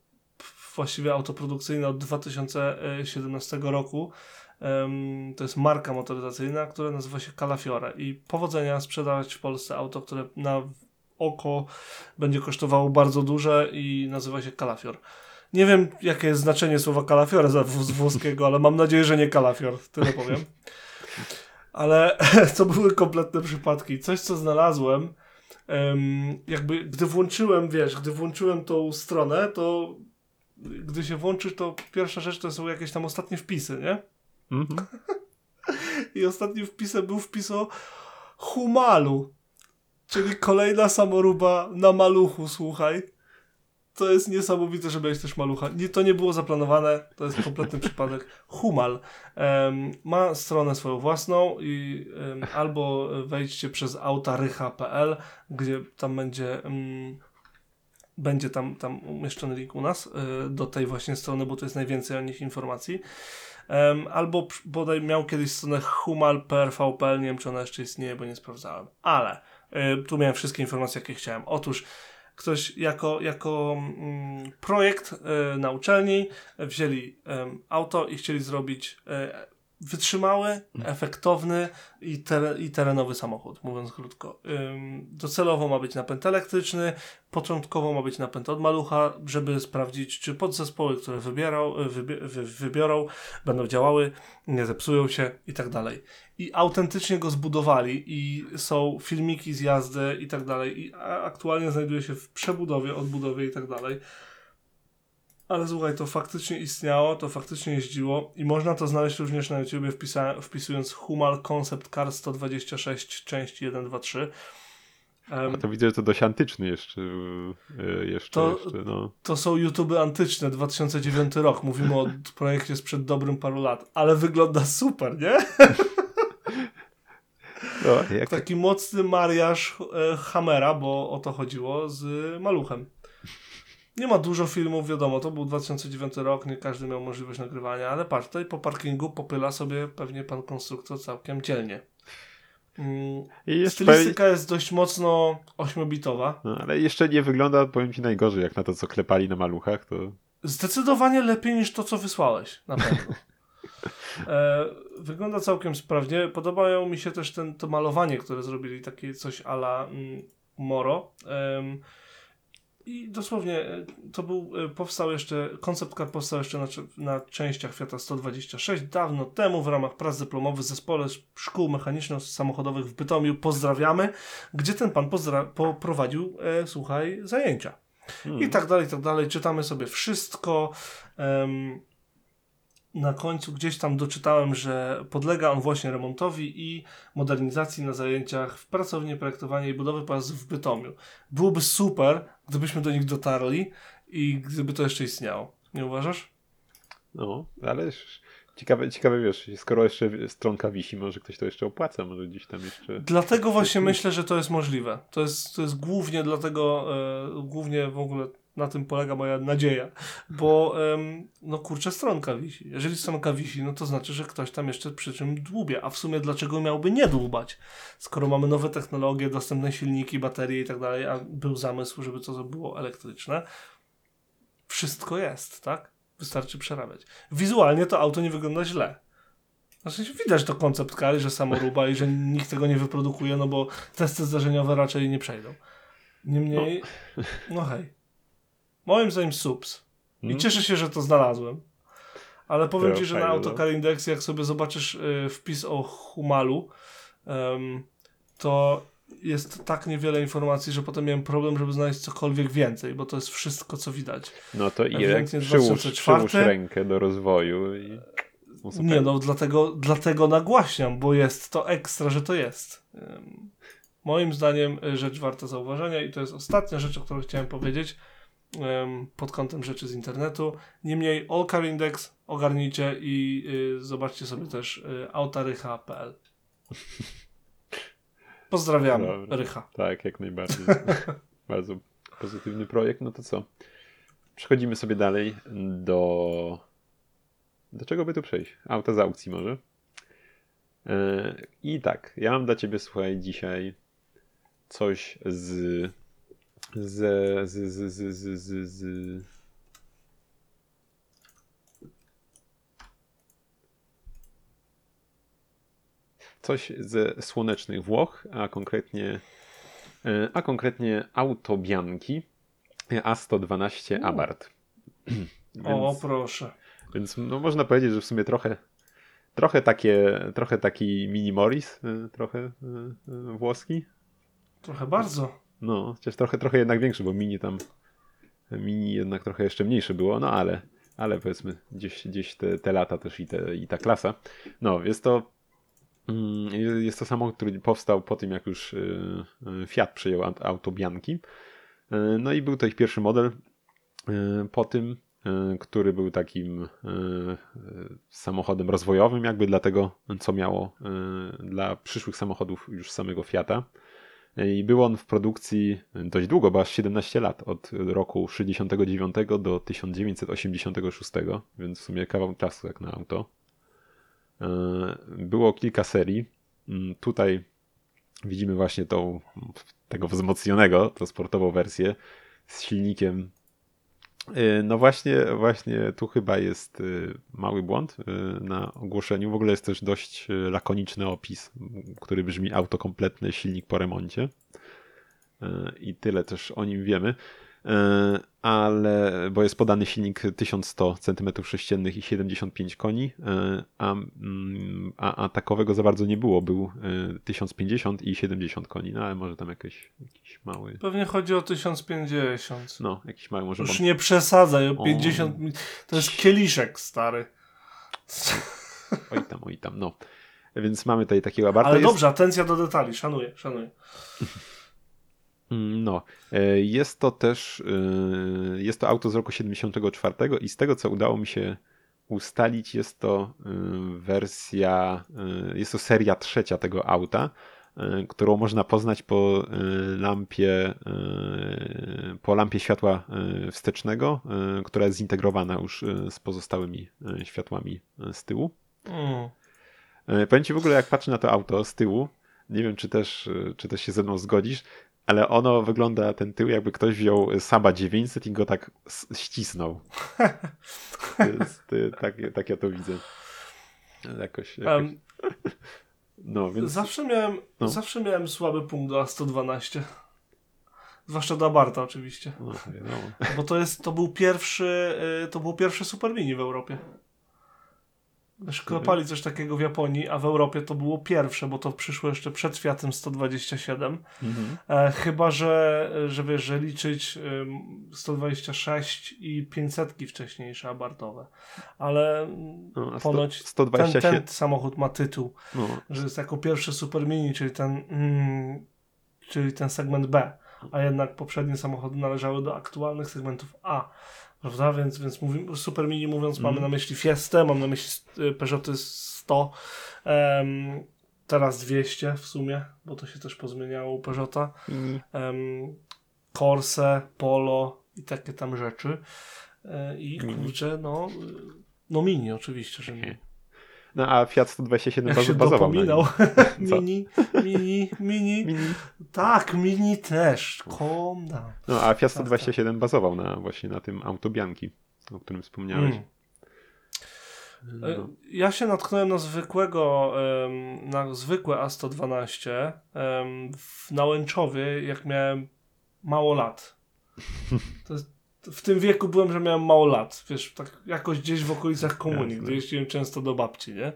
S2: właściwie auto produkcyjne od 2017 roku. To jest marka motoryzacyjna, która nazywa się Calafiore i powodzenia sprzedawać w Polsce auto, które na oko będzie kosztowało bardzo duże i nazywa się Calafior. Nie wiem, jakie jest znaczenie słowa Calafiore z włoskiego, ale mam nadzieję, że nie Calafior, tyle powiem. Ale to były kompletne przypadki. Coś, co znalazłem, em, jakby gdy włączyłem, wiesz, gdy włączyłem tą stronę, to gdy się włączysz, to pierwsza rzecz to są jakieś tam ostatnie wpisy, nie?
S1: Mhm.
S2: I ostatnim wpisem był wpis o Humalu. Czyli kolejna samoruba na maluchu, słuchaj. To jest niesamowite, że miałeś też malucha. Nie, to nie było zaplanowane, to jest kompletny przypadek. Humal em, ma stronę swoją własną i em, albo wejdźcie przez autarycha.pl, gdzie tam będzie em, będzie tam, tam umieszczony link u nas y, do tej właśnie strony, bo to jest najwięcej o nich informacji. Albo bodaj miał kiedyś stronę humal.pl, nie wiem czy ona jeszcze istnieje, bo nie sprawdzałem. Ale y, tu miałem wszystkie informacje, jakie chciałem. Otóż ktoś jako, jako mm, projekt y, na uczelni wzięli auto i chcieli zrobić wytrzymały, efektowny i, ter- i terenowy samochód, mówiąc krótko. Ym, docelowo ma być napęd elektryczny, początkowo ma być napęd od malucha, żeby sprawdzić, czy podzespoły, które wybierał, wybie- wy- wybiorą, będą działały, nie zepsują się i tak dalej. I autentycznie go zbudowali i są filmiki z jazdy i tak dalej. I aktualnie znajduje się w przebudowie, odbudowie i tak dalej. Ale słuchaj, to faktycznie istniało, to faktycznie jeździło i można to znaleźć również na YouTubie wpisa- wpisując Humal Concept Car 126 część 1, 2, 3. Em,
S1: A to widzę, że to dość antyczny jeszcze. y, jeszcze,
S2: To-
S1: jeszcze no.
S2: To są YouTube antyczne, 2009 rok. Mówimy o projekcie sprzed dobrym paru lat, ale wygląda super, nie?
S1: no jak
S2: Taki mocny mariaż e, Hammera, bo o to chodziło, z maluchem. Nie ma dużo filmów, wiadomo, to był 2009 rok, nie każdy miał możliwość nagrywania, ale patrz, tutaj po parkingu popyla sobie pewnie pan konstruktor całkiem dzielnie. Mm,
S1: pewnie,
S2: Stylistyka jest dość mocno ośmiobitowa.
S1: no, ale jeszcze nie wygląda, powiem ci, najgorzej, jak na to, co klepali na maluchach, to
S2: Zdecydowanie lepiej niż to, co wysłałeś, na pewno. E, wygląda całkiem sprawnie. Podobają mi się też ten, to malowanie, które zrobili, takie coś ala mm, Moro. Em, I dosłownie e, to był, e, powstał jeszcze, koncept car powstał jeszcze na, na częściach Fiata 126 dawno temu w ramach prac dyplomowych w zespole szkół mechaniczno-samochodowych w Bytomiu. Pozdrawiamy, gdzie ten pan poprowadził, e, słuchaj, zajęcia.
S1: Hmm.
S2: I tak dalej, i tak dalej. Czytamy sobie wszystko. Em, na końcu gdzieś tam doczytałem, że podlega on właśnie remontowi i modernizacji na zajęciach w pracowni projektowania i budowy pojazdów w Bytomiu. Byłoby super, gdybyśmy do nich dotarli i gdyby to jeszcze istniało. Nie uważasz?
S1: No, ale ciekawe, ciekawe wiesz, skoro jeszcze stronka wisi, może ktoś to jeszcze opłaca, może gdzieś tam jeszcze.
S2: Dlatego właśnie myślę, że to jest możliwe. To jest, to jest głównie dlatego, e, głównie w ogóle na tym polega moja nadzieja, bo no kurczę, stronka wisi. Jeżeli stronka wisi, no to znaczy, że ktoś tam jeszcze przy czym dłubie, a w sumie dlaczego miałby nie dłubać? Skoro mamy nowe technologie, dostępne silniki, baterie i tak dalej, a był zamysł, żeby to było elektryczne, wszystko jest, tak? Wystarczy przerabiać. Wizualnie to auto nie wygląda źle. Znaczy widać to koncept kary, że samoruba i że nikt tego nie wyprodukuje, no bo testy zdarzeniowe raczej nie przejdą. Niemniej, no hej. Moim zdaniem subs. I
S1: Hmm?
S2: cieszę się, że to znalazłem. Ale powiem
S1: To
S2: ci, że na
S1: fajne, no.
S2: Autocar Index, jak sobie zobaczysz y, wpis o Humalu, em, to jest tak niewiele informacji, że potem miałem problem, żeby znaleźć cokolwiek więcej, bo to jest wszystko, co widać.
S1: No to i
S2: Ewidentnie
S1: przyłóż,
S2: 2004.
S1: przyłóż rękę do rozwoju i. no.
S2: Nie, no dlatego, dlatego nagłaśniam, bo jest to ekstra, że to jest. Ym, Moim zdaniem y, rzecz warta zauważenia i to jest ostatnia rzecz, o której chciałem powiedzieć. Pod kątem rzeczy z internetu. Niemniej All Car Index ogarnijcie i y, zobaczcie sobie też y, autarycha.pl. Pozdrawiam,
S1: Dobra.
S2: Rycha.
S1: Tak, jak najbardziej. Bardzo pozytywny projekt. No to co? Przechodzimy sobie dalej do. Do czego by tu przejść? Auta z aukcji może. E, I tak, ja mam dla ciebie, słuchaj, dzisiaj coś z. Z. Z. Z. Z. Z. z, z coś ze słonecznych Włoch, a konkretnie, e, a konkretnie autobianki A112 Abarth.
S2: O,
S1: Więc,
S2: proszę.
S1: więc no, można powiedzieć, że w sumie trochę, trochę, takie, trochę taki mini Morris, e, trochę e, włoski.
S2: Trochę bardzo.
S1: No, chociaż trochę, trochę jednak większy, bo mini tam, mini jednak trochę jeszcze mniejsze było, no ale, ale powiedzmy gdzieś, gdzieś te, te lata też i, te, i ta klasa. No, jest to Mm, Jest to samochód, który powstał po tym, jak już y, y, Fiat przejął aut- auto Bianchi. Y, No i był to ich pierwszy model. Po tym, który był takim samochodem rozwojowym, jakby dla tego, co miało dla przyszłych samochodów już samego Fiata. I był on w produkcji dość długo, bo aż 17 lat, od roku 69 do 1986, więc w sumie kawał czasu jak na auto. E, Było kilka serii. Mm, Tutaj widzimy właśnie tą, tego wzmocnionego, tą sportową wersję z silnikiem. E, No właśnie, właśnie tu chyba jest e, mały błąd e, na ogłoszeniu. W ogóle jest też dość lakoniczny opis, który brzmi auto kompletne, silnik po remoncie. I tyle też o nim wiemy. E, Ale, bo jest podany silnik 1100 cm3 i 75 koni, e, a, mm, a, a takowego za bardzo nie było. Był e, 1050 i 70 koni, no ale może tam jakiś, jakiś mały,
S2: Pewnie chodzi o 1050.
S1: no jakiś mały może
S2: Już nie przesadzaj, o
S1: O.
S2: 50. mi- To jest kieliszek, stary.
S1: Oj tam, oj tam, no. Więc mamy tutaj takiego abarta.
S2: Ale
S1: jest,
S2: dobrze, atencja do detali. Szanuję, szanuję.
S1: Mm, No, e, jest to też, e, jest to auto z roku 74 i z tego co udało mi się ustalić, jest to e, wersja, jest to seria trzecia tego auta, którą można poznać po lampie, po lampie światła wstecznego, która jest zintegrowana już z pozostałymi światłami z tyłu.
S2: Mm.
S1: Powiem ci w ogóle, jak patrzę na to auto z tyłu, nie wiem, czy też, czy też się ze mną zgodzisz, ale ono wygląda, ten tył, jakby ktoś wziął Saba 900 i go tak ścisnął. E, tak, tak ja to widzę. Jakoś, jakoś.
S2: Em,
S1: No, więc
S2: zawsze, miałem,
S1: no.
S2: zawsze miałem słaby punkt do A112. Zwłaszcza do Abarta oczywiście.
S1: no.
S2: Bo to jest, to był pierwszy, y, to był pierwszy Super Mini w Europie. Wiesz, kopali coś takiego w Japonii, a w Europie to było pierwsze, bo to przyszło jeszcze przed Fiatem 127.
S1: Mhm.
S2: E, chyba, że, że wiesz, że liczyć ym, 126 i 500 wcześniejsze abartowe. Ale mm,
S1: No, a sto-
S2: ponoć ten,
S1: 127,
S2: ten samochód ma tytuł,
S1: no,
S2: że jest jako pierwszy Super Mini, czyli ten, mm, czyli ten segment B, a jednak poprzednie samochody należały do aktualnych segmentów A. Prawda? Więc, więc mówimy, Super Mini mówiąc, mamy na myśli Fiestę, mam na myśli y, Peugeoty 100, em, teraz 200 w sumie, bo to się też pozmieniało u Peugeota
S1: i
S2: em, Corse, Polo i takie tam rzeczy. E, I kurczę, no, y, no mini oczywiście, że mini.
S1: No a Fiat 127
S2: Jak się
S1: bazował na
S2: dopominał. mini, mini, mini.
S1: Mini.
S2: Tak, mini też. Down.
S1: No, a Fiat
S2: Tak,
S1: 127 bazował na, właśnie na tym autobianki, o którym wspomniałeś.
S2: Mm.
S1: No.
S2: Ja się natknąłem na zwykłego, na zwykłe A112 em, w Nałęczowie, jak miałem mało lat. To jest, w tym wieku byłem, że miałem mało lat. Wiesz, tak jakoś gdzieś w okolicach komunii,
S1: Jasne.
S2: gdy jeździłem często do babci, nie?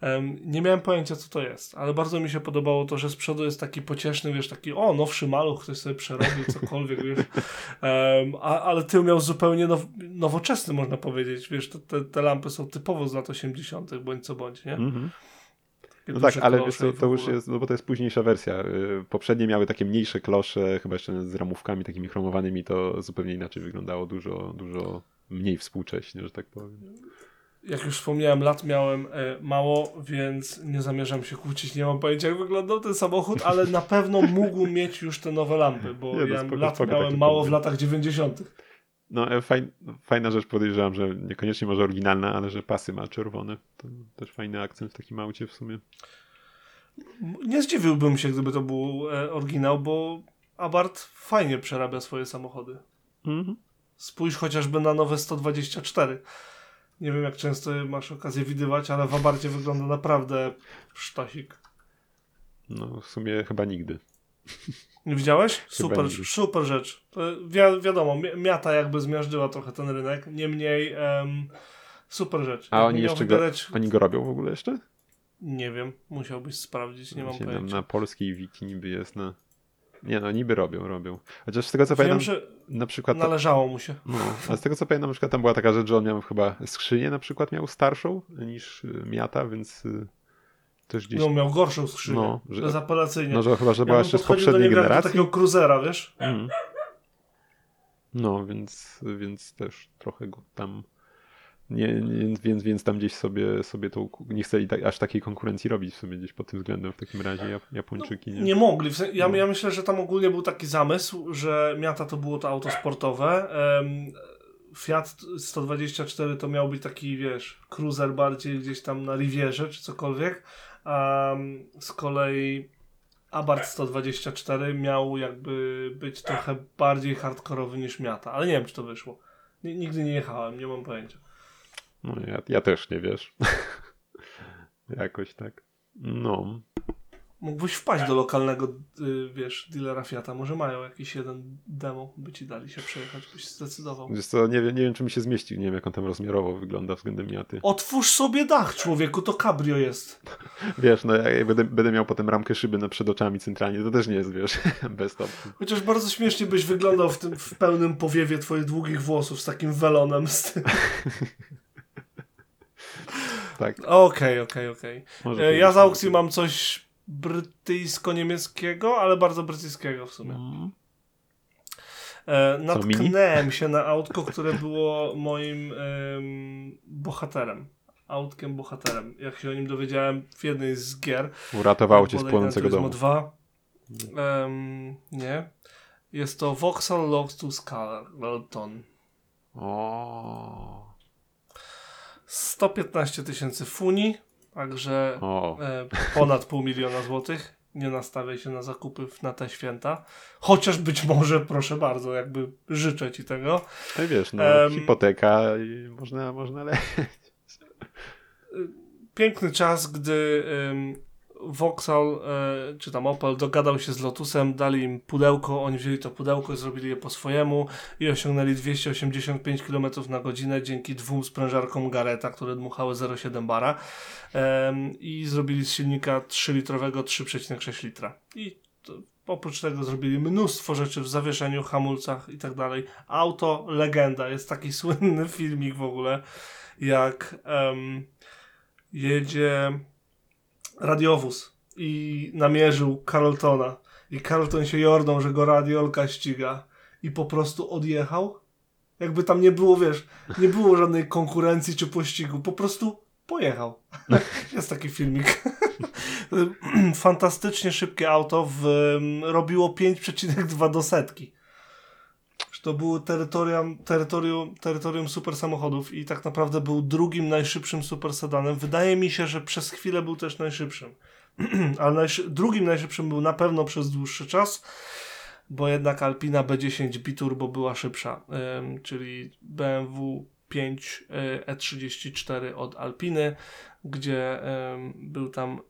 S2: Em, nie miałem pojęcia, co to jest, ale bardzo mi się podobało to, że z przodu jest taki pocieszny, wiesz, taki o, nowszy maluch, ktoś sobie przerobił, cokolwiek, wiesz. Em, a, ale tył miał zupełnie now, nowoczesny, można powiedzieć, wiesz, te, te, te lampy są typowo z lat 80., bądź co bądź, nie?
S1: Mhm. No tak, ale wiesz
S2: w
S1: to już jest, no bo to jest późniejsza wersja. Y, Poprzednie miały takie mniejsze klosze, chyba jeszcze z ramówkami takimi chromowanymi, to zupełnie inaczej wyglądało, dużo, dużo mniej współcześnie, że tak powiem.
S2: Jak już wspomniałem, lat miałem e, mało, więc nie zamierzam się kłócić. Nie mam pojęcia, jak wyglądał ten samochód, ale na pewno mógł mieć już te nowe lampy, bo
S1: Nie, no
S2: ja
S1: spoko,
S2: lat
S1: spoko
S2: miałem mało w
S1: pomysł.
S2: latach 90.
S1: No e, fajn, fajna rzecz podejrzewam, że niekoniecznie może oryginalna, ale że pasy ma czerwone. To też fajny akcent w takim aucie w sumie.
S2: Nie zdziwiłbym się, gdyby to był e, oryginał, bo Abarth fajnie przerabia swoje samochody.
S1: Mhm.
S2: Spójrz chociażby na nowe 124. Nie wiem, jak często masz okazję widywać, ale w Abarcie wygląda naprawdę sztosik.
S1: No w sumie chyba nigdy.
S2: Nie widziałeś? Super, super rzecz. Wi wiadomo, mi- miata jakby zmiażdżyła trochę ten rynek. Niemniej em, super rzecz.
S1: A oni jeszcze go,
S2: wybierać-
S1: oni go robią w ogóle jeszcze?
S2: Nie wiem, musiałbyś sprawdzić, nie mam
S1: Właśnie
S2: pojęcia.
S1: Na, polskiej wiki niby jest na... Nie no, niby robią, robią. Chociaż z tego co
S2: Wiem,
S1: pamiętam,
S2: że
S1: na przykład...
S2: należało mu się.
S1: No, a z tego co pamiętam, na przykład tam była taka rzecz, że on miał chyba skrzynię na przykład miał starszą niż Miata, więc y, też gdzieś...
S2: No, miał gorszą skrzynię.
S1: No, że-
S2: Bezapelacyjnie.
S1: No, że chyba, że
S2: Ja
S1: była jeszcze z poprzedniej generacji.
S2: takiego cruzera, wiesz?
S1: Mm. No, więc, więc też trochę go tam. Nie, nie, więc, więc tam gdzieś sobie, sobie tą, nie chcieli tak, aż takiej konkurencji robić sobie gdzieś pod tym względem w takim razie Jap- Japończyki. Nie?
S2: Nie mogli. Ja,
S1: No.
S2: ja myślę, że tam ogólnie był taki zamysł, że Miata to było to auto sportowe. em, Fiat 124 to miał być taki, wiesz, cruiser bardziej gdzieś tam na Rivierze czy cokolwiek. A z kolei Abarth 124 miał jakby być trochę bardziej hardkorowy niż Miata, ale nie wiem, czy to wyszło. Ni- Nigdy nie jechałem, nie mam pojęcia.
S1: No, ja, ja też nie wiesz. Jakoś tak. No.
S2: Mógłbyś wpaść do lokalnego, y, wiesz, dealera Fiata. Może mają jakiś jeden demo, by ci dali się przejechać, byś zdecydował.
S1: Wiesz co, nie, wiem, nie wiem, czy mi się zmieścił. Nie wiem, jak on tam rozmiarowo wygląda względem Miaty.
S2: Otwórz sobie dach, człowieku, to cabrio jest.
S1: Wiesz, no jak będę, będę miał potem ramkę szyby na przed oczami centralnie, to też nie jest, wiesz, bez stop.
S2: Chociaż bardzo śmiesznie byś wyglądał w tym w pełnym powiewie twoich długich włosów z takim welonem. Z tym.
S1: Tak.
S2: Okej, okej, okej. E, Ja z aukcji mam coś brytyjsko-niemieckiego, ale bardzo brytyjskiego w sumie.
S1: Mm.
S2: E,
S1: mini?
S2: natknęłem się na autko, które było moim em, bohaterem. Autkiem bohaterem. Jak się o nim dowiedziałem w jednej z gier.
S1: Uratowało cię z płonącego domu.
S2: Turismo 2. Em, nie. Jest to Vauxhall Lotus Carlton.
S1: O.
S2: 115 tysięcy funi, także
S1: O.
S2: e, ponad pół miliona złotych. Nie nastawiaj się na zakupy na te święta. Chociaż być może, proszę bardzo, jakby życzę ci tego.
S1: No wiesz, no,
S2: Em,
S1: hipoteka i można, można le...
S2: Piękny czas, gdy ym, Vauxhall e, czy tam Opel dogadał się z Lotusem, dali im pudełko, oni wzięli to pudełko zrobili je po swojemu i osiągnęli 285 km na godzinę dzięki dwóm sprężarkom Gareta, które dmuchały 0,7 bara i zrobili z silnika 3-litrowego 3,6 litra. I to, oprócz tego zrobili mnóstwo rzeczy w zawieszeniu, hamulcach i tak dalej. Auto legenda, jest taki słynny filmik w ogóle, jak em, jedzie radiowóz i namierzył Carltona i Carlton się jornął, że go radiolka ściga i po prostu odjechał. Jakby tam nie było, wiesz, nie było żadnej konkurencji czy pościgu, po prostu pojechał. Jest taki filmik. Fantastycznie szybkie auto w, robiło 5,2 do setki. Że To było terytorium, terytorium, terytorium super samochodów i tak naprawdę był drugim najszybszym super sedanem. Wydaje mi się, że przez chwilę był też najszybszym. Ale najszy- drugim najszybszym był na pewno przez dłuższy czas, bo jednak Alpina B10 Biturbo była szybsza, ym, czyli BMW 5 y, E34 od Alpiny, gdzie ym, był tam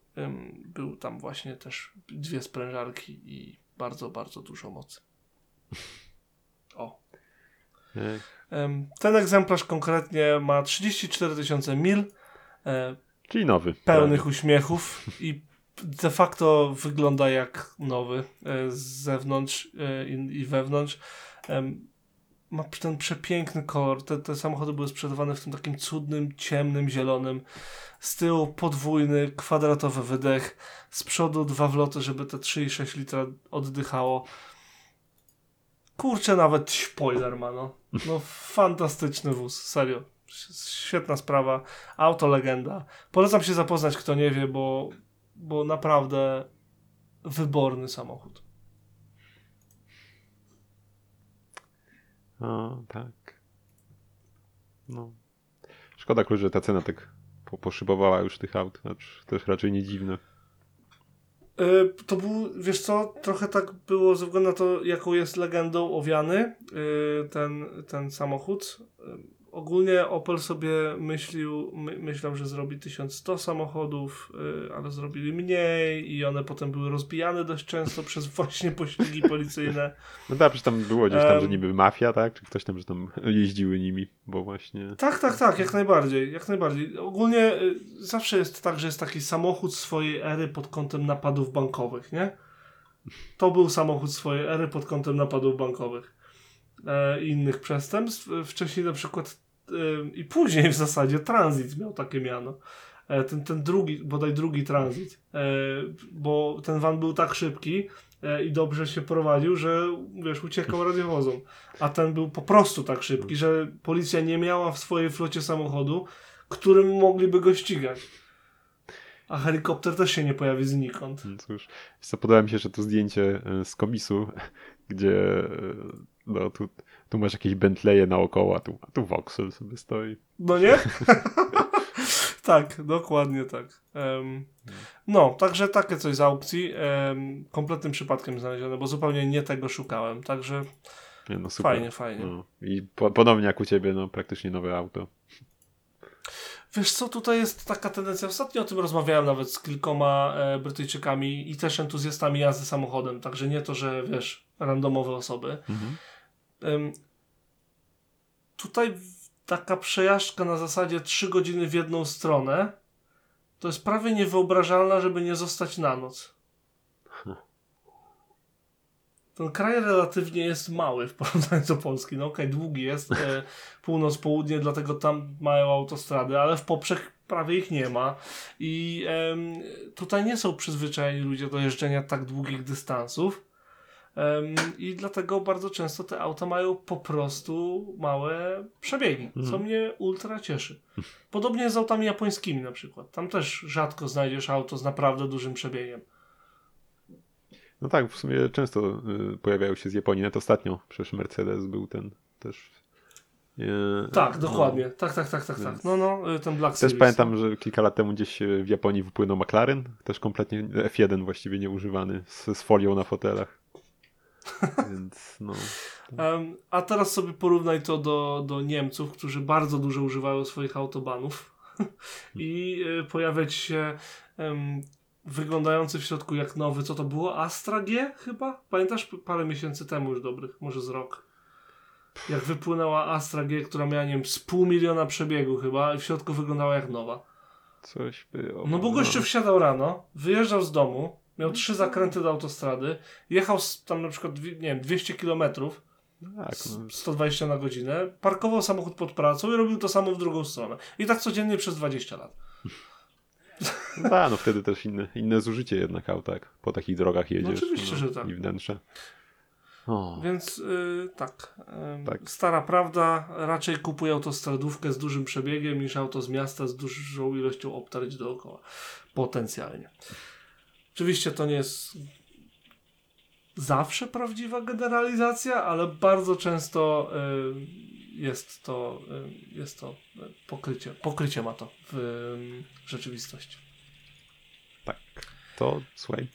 S2: był tam właśnie też dwie sprężarki i bardzo, bardzo dużo mocy. Em, Ten egzemplarz konkretnie ma 34 tysiące mil, e,
S1: Czyli nowy.
S2: pełnych uśmiechów i de facto wygląda jak nowy e, z zewnątrz e, i, wewnątrz. Ma ten przepiękny kolor. Te, te samochody były sprzedawane w tym takim cudnym, ciemnym, zielonym. Z tyłu podwójny, kwadratowy wydech. Z przodu dwa wloty, żeby te 3,6 litra oddychało. Kurczę, nawet spoiler no. No fantastyczny wóz, serio. Świetna sprawa. Auto legenda. Polecam się zapoznać, kto nie wie, bo, bo naprawdę wyborny samochód.
S1: O, tak. No. Szkoda, że ta cena tak po, poszybowała już tych aut. Też raczej nie dziwne.
S2: Y, To był, wiesz co, trochę tak było ze względu na to, jaką jest legendą owiany y, ten, ten samochód. Ogólnie Opel sobie myślił, my, myślał, że zrobi 1100 samochodów, y, ale zrobili mniej i one potem były rozbijane dość często przez właśnie pościgi policyjne.
S1: No tak, przecież tam było gdzieś tam, że
S2: Em.
S1: niby mafia, tak? Czy ktoś tam, że tam jeździły nimi, bo właśnie...
S2: Tak, tak, tak, jak najbardziej, jak najbardziej. Ogólnie y, zawsze jest tak, że jest taki samochód swojej ery pod kątem napadów bankowych, nie? To był samochód swojej ery pod kątem napadów bankowych e, innych przestępstw. Wcześniej na przykład e, i później w zasadzie transit miał takie miano. E, ten, ten drugi, bodaj drugi transit, e, bo ten van był tak szybki e, i dobrze się prowadził, że wiesz, uciekał radiowozom. A ten był po prostu tak szybki, że policja nie miała w swojej flocie samochodu, którym mogliby go ścigać. A helikopter też się nie pojawi znikąd.
S1: No Cóż, podoba mi się, że to zdjęcie e, z komisu, gdzie no, tu, tu masz jakieś Bentleye naokoło, a tu, a tu Vauxhall sobie stoi.
S2: No nie? tak, dokładnie tak. Em, no, także takie coś z aukcji. em, kompletnym przypadkiem znalezione, bo zupełnie nie tego szukałem. Także
S1: no
S2: fajnie, fajnie.
S1: No. I po, podobnie jak u ciebie, no praktycznie nowe auto.
S2: Wiesz co, tutaj jest taka tendencja, ostatnio o tym rozmawiałem nawet z kilkoma e, Brytyjczykami i też entuzjastami jazdy samochodem, także nie to, że wiesz, randomowe osoby.
S1: Mhm.
S2: Tutaj taka przejażdżka na zasadzie 3 godziny w jedną stronę to jest prawie niewyobrażalna, żeby nie zostać na noc. Ten kraj relatywnie jest mały w porównaniu do Polski. No okej, długi jest, e, północ, południe, dlatego tam mają autostrady, ale w poprzek prawie ich nie ma. I tutaj nie są przyzwyczajeni ludzie do jeżdżenia tak długich dystansów. I dlatego bardzo często te auta mają po prostu małe przebiegi, co
S1: Mhm.
S2: mnie ultra cieszy. Podobnie z autami japońskimi na przykład. Tam też rzadko znajdziesz auto z naprawdę dużym przebiegiem.
S1: No tak, w sumie często y, pojawiają się z Japonii. Nawet ostatnio przecież Mercedes był ten też.
S2: Tak,
S1: no.
S2: dokładnie. Tak, tak, tak, tak, tak. No, no, y, ten Black
S1: Też
S2: Series.
S1: pamiętam, że kilka lat temu gdzieś e, w Japonii wypłynął McLaren, też kompletnie F1 właściwie nieużywany, z, z folią na fotelach. Więc no.
S2: Em, a teraz sobie porównaj to do, do Niemców, którzy bardzo dużo używają swoich autobanów i y, pojawia ci się em, wyglądający w środku jak nowy, co to było? Astra G chyba? Pamiętasz parę miesięcy temu już dobrych, może z rok. Jak wypłynęła Astra G, która miała, nie wiem, z pół miliona przebiegu chyba i w środku wyglądała jak nowa.
S1: Coś było.
S2: No bo gościu wsiadał rano, wyjeżdżał z domu, miał trzy zakręty do autostrady, jechał tam na przykład, nie wiem, 200 kilometrów,
S1: Tak, no.
S2: 120 na godzinę, parkował samochód pod pracą i robił to samo w drugą stronę. I tak codziennie przez 20 lat.
S1: No, tak, no wtedy też inne, inne zużycie jednak auta, jak po takich drogach jedziesz.
S2: No oczywiście, że tak.
S1: I wnętrze. O,
S2: Więc yy, tak,
S1: Tak.
S2: Stara prawda, raczej kupuję autostradówkę z dużym przebiegiem niż auto z miasta z dużą ilością obtarć dookoła. Potencjalnie. Oczywiście to nie jest zawsze prawdziwa generalizacja, ale bardzo często y, jest to, y, jest to pokrycie. Pokrycie ma to w y, rzeczywistości.
S1: tak. To słuchaj,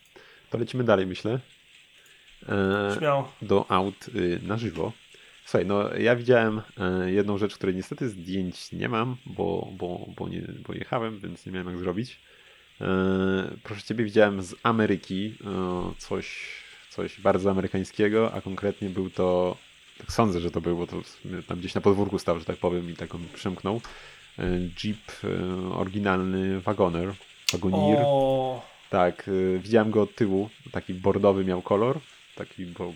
S1: to lecimy dalej, myślę. E,
S2: Śmiało.
S1: do aut na żywo. Słuchaj, no ja widziałem e, jedną rzecz, której niestety zdjęć nie mam, bo, bo, bo, nie, bo jechałem, więc nie miałem jak zrobić. E, proszę Ciebie, widziałem z Ameryki e, coś, coś bardzo amerykańskiego, a konkretnie był to, tak sądzę, że to był, bo to tam gdzieś na podwórku stał, że tak powiem, i tak on przemknął. E, Jeep oryginalny Wagoner, Wagonir.
S2: O,
S1: Tak, widziałem go od tyłu, taki bordowy miał kolor, taki bo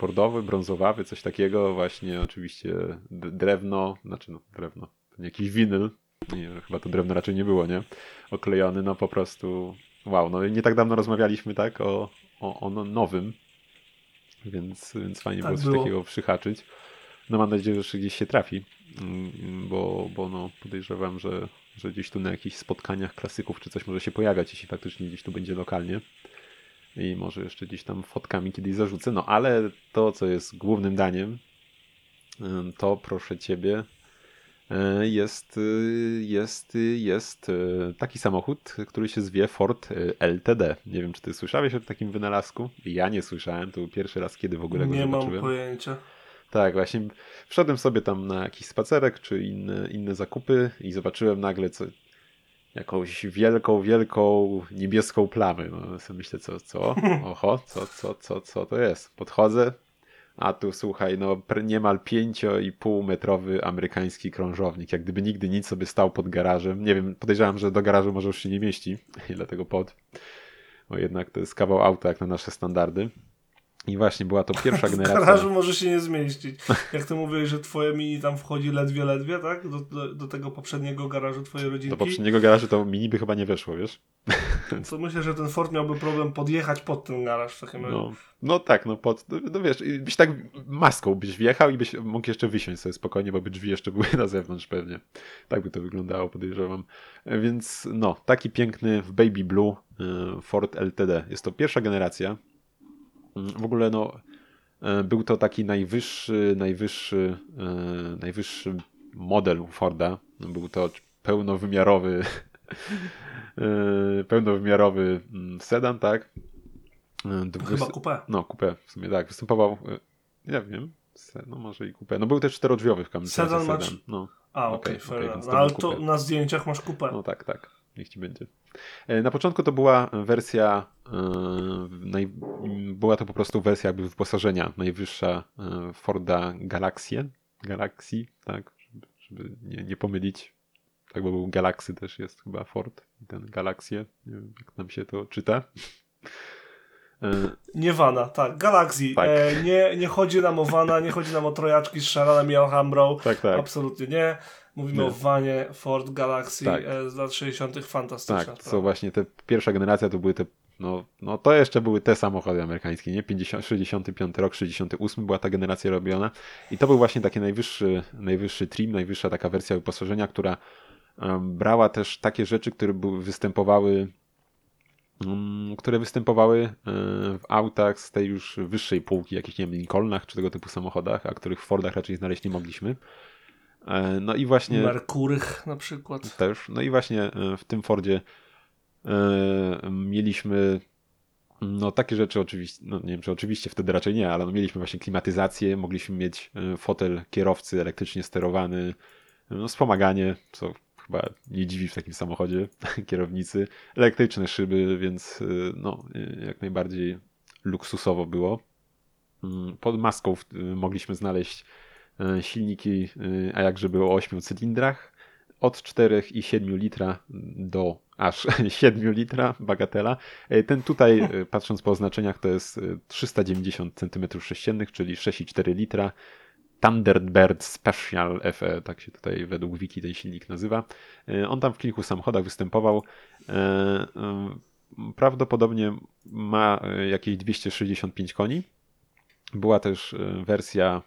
S1: dashboardowy, brązowawy, coś takiego, właśnie oczywiście drewno, znaczy no drewno, jakiś winyl, nie, chyba to drewno raczej nie było, nie? Oklejony, no po prostu wow, no i nie tak dawno rozmawialiśmy tak o, o, o no- nowym, więc, więc fajnie
S2: Tak
S1: było coś
S2: było.
S1: takiego przyhaczyć. No mam nadzieję, że gdzieś się trafi, mm, bo, bo no podejrzewam, że, że gdzieś tu na jakichś spotkaniach klasyków czy coś może się pojawiać, jeśli faktycznie gdzieś tu będzie lokalnie. I może jeszcze gdzieś tam fotkami kiedyś zarzucę. No ale to, co jest głównym daniem, to proszę ciebie, jest, y, jest, y, jest y, taki samochód, który się zwie Ford LTD. Nie wiem, czy ty słyszałeś o takim wynalazku? Ja nie słyszałem, to był pierwszy raz, kiedy w ogóle go
S2: Nie mam
S1: zobaczyłem.
S2: pojęcia.
S1: Tak, właśnie wszedłem sobie tam na jakiś spacerek czy inne, inne zakupy i zobaczyłem nagle co, jakąś wielką, wielką niebieską plamę. No myślę, co, co? Oho, co, co, co, co to jest? Podchodzę, a tu słuchaj, no niemal 5,5 metrowy amerykański krążownik. Jak gdyby nigdy nic sobie stał pod garażem. Nie wiem, podejrzewam, że do garażu może już się nie mieści dlatego pod. Bo jednak to jest kawał auta jak na nasze standardy. I właśnie była to pierwsza
S2: W
S1: generacja.
S2: garażu może się nie zmieścić. Jak ty mówisz, że twoje mini tam wchodzi ledwie, ledwie, tak? Do, do, do tego poprzedniego garażu twojej
S1: Do
S2: rodzinki.
S1: poprzedniego garażu to mini by chyba nie weszło, wiesz?
S2: To myślę, że ten Ford miałby problem podjechać pod ten garaż w takim razie.
S1: No, no tak, no, pod, no, no wiesz, byś tak maską byś wjechał i byś mógł jeszcze wysiąść sobie spokojnie, bo by drzwi jeszcze były na zewnątrz pewnie. Tak by to wyglądało, podejrzewam. Więc no, taki piękny w Baby Blue e, Ford LTD. Jest to pierwsza generacja. Mm, W ogóle no, e, był to taki najwyższy, najwyższy, e, najwyższy model Forda. Był to pełnowymiarowy e, pełnowymiarowy mm, sedan, tak? Dwus-
S2: chyba kupę.
S1: no, kupę w sumie, tak. Występował, nie wiem, no może i kupę. No był też czterodrzwiowy w kamyczce
S2: Sedan
S1: sedan.
S2: ma trz-
S1: No,
S2: A,
S1: Okej,
S2: fair enough.
S1: więc
S2: No, ale to na zdjęciach masz kupę.
S1: no tak, tak. Niech ci będzie. E, Na początku to była wersja, e, naj, była to po prostu wersja jakby wyposażenia, najwyższa e, Forda Galaxie, Galaxy, tak, żeby, żeby nie, nie pomylić. Tak, bo był Galaxy też jest chyba Ford, ten Galaxie, nie wiem jak nam się to czyta. E,
S2: Nie Vana, tak, Galaxy.
S1: Tak.
S2: E, nie, nie chodzi nam o Vana, nie chodzi nam o trojaczki z Sharonem i Alhambrą.
S1: Tak, tak.
S2: Absolutnie nie. Mówimy
S1: Nie.
S2: o Vanie Ford Galaxy
S1: Tak.
S2: e, z lat 60. Fantastyczna
S1: Tak,
S2: sprawa.
S1: co właśnie te pierwsza generacja to były te, no, no to jeszcze były te samochody amerykańskie, nie? 50, 65 rok, 68 była ta generacja robiona i to był właśnie taki najwyższy, najwyższy trim, najwyższa taka wersja wyposażenia, która brała też takie rzeczy, które były, występowały które występowały e, w autach z tej już wyższej półki, jakichś, nie wiem, Lincolnach czy tego typu samochodach, a których w Fordach raczej znaleźć nie mogliśmy. E, No i właśnie...
S2: Merkurych na przykład.
S1: Też. No i właśnie e, w tym Fordzie mieliśmy no takie rzeczy oczywiście, no nie wiem czy oczywiście wtedy raczej nie, ale no, mieliśmy właśnie klimatyzację, mogliśmy mieć fotel kierowcy elektrycznie sterowany, no wspomaganie, co chyba nie dziwi w takim samochodzie kierownicy, elektryczne szyby, więc e, no e, jak najbardziej luksusowo było. Mm, Pod maską w- mogliśmy znaleźć silniki, a jakże było o 8 cylindrach, od 4 i 7 litra do aż 7 litra, bagatela. Ten tutaj, patrząc po oznaczeniach, to jest e, 390 cm3, czyli 6,4 litra. Thunderbird Special FE, tak się tutaj według wiki ten silnik nazywa. E, On tam w kilku samochodach występował. E, e, Prawdopodobnie ma jakieś 265 koni. Była też wersja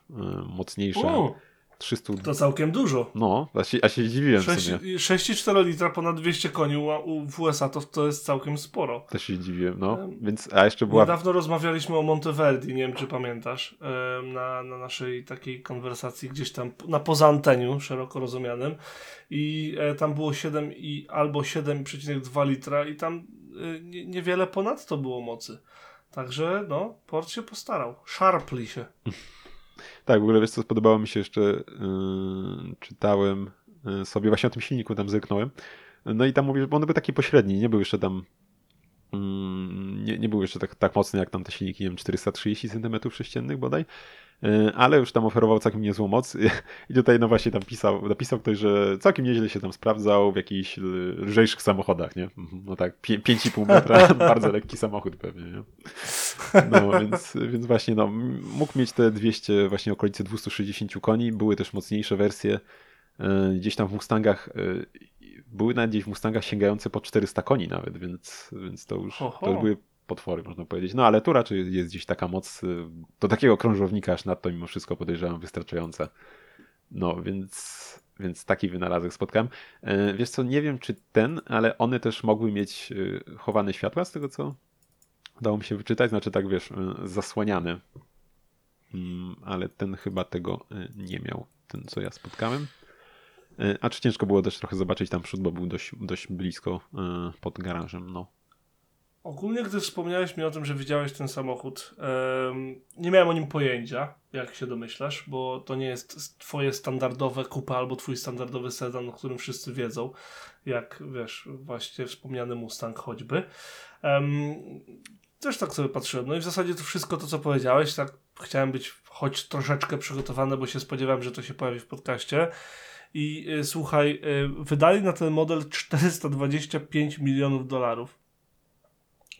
S1: mocniejsza,
S2: U,
S1: 300.
S2: to całkiem dużo.
S1: No, a się, a się
S2: Sześć-
S1: sumie.
S2: 6,4 litra ponad 200 koni u, w USA to, to jest całkiem sporo.
S1: Też się zdziwiłem, no. Więc, a jeszcze była.
S2: Niedawno rozmawialiśmy o Monteverdi, nie wiem czy pamiętasz, na, na naszej takiej konwersacji gdzieś tam na poza anteniu, szeroko rozumianym i e, tam było 7 i albo 7,2 litra i tam e, nie, niewiele ponad to było mocy. Także no, port się postarał. Sharply się.
S1: Tak, w ogóle wiesz co, spodobało mi się jeszcze, yy, czytałem yy, sobie, właśnie o tym silniku tam zerknąłem. No i tam mówisz, bo one były takie pośrednie, nie był jeszcze tam, yy, nie, nie był jeszcze tak, tak mocny jak tam te silniki, nie wiem, 430 cm3 bodaj, e, ale już tam oferował całkiem niezłą moc i tutaj no właśnie tam pisał, napisał ktoś, że całkiem nieźle się tam sprawdzał w jakichś lżejszych samochodach, nie? Mhm, no tak, 5,5 metra, bardzo lekki samochód pewnie, nie? No więc, więc właśnie no, mógł mieć te 200, właśnie okolice 260 koni, były też mocniejsze wersje, e, gdzieś tam w Mustangach były nawet gdzieś w Mustangach sięgające po 400 koni nawet, więc, więc to, już, to już były potwory, można powiedzieć. No ale tu raczej jest gdzieś taka moc y, do takiego krążownika aż nadto mimo wszystko podejrzewam wystarczająca. No więc, więc taki wynalazek spotkałem. E, wiesz co, nie wiem czy ten, ale one też mogły mieć y, chowane światła z tego co udało mi się wyczytać, znaczy tak wiesz, y, zasłaniane. Mm, ale ten chyba tego nie miał, ten co ja spotkałem. E, a czy ciężko było też trochę zobaczyć tam przód, bo był dość, dość blisko e, pod garażem, no.
S2: Ogólnie, gdy wspomniałeś mi o tym, że widziałeś ten samochód, nie miałem o nim pojęcia, jak się domyślasz, bo to nie jest twoje standardowe kupa albo twój standardowy sedan, o którym wszyscy wiedzą, jak wiesz, właśnie wspomniany Mustang choćby. też tak sobie patrzyłem. No i w zasadzie to wszystko to, co powiedziałeś, tak chciałem być choć troszeczkę przygotowany, bo się spodziewałem, że to się pojawi w podcaście. I y, słuchaj, y, wydali na ten model 425 milionów dolarów,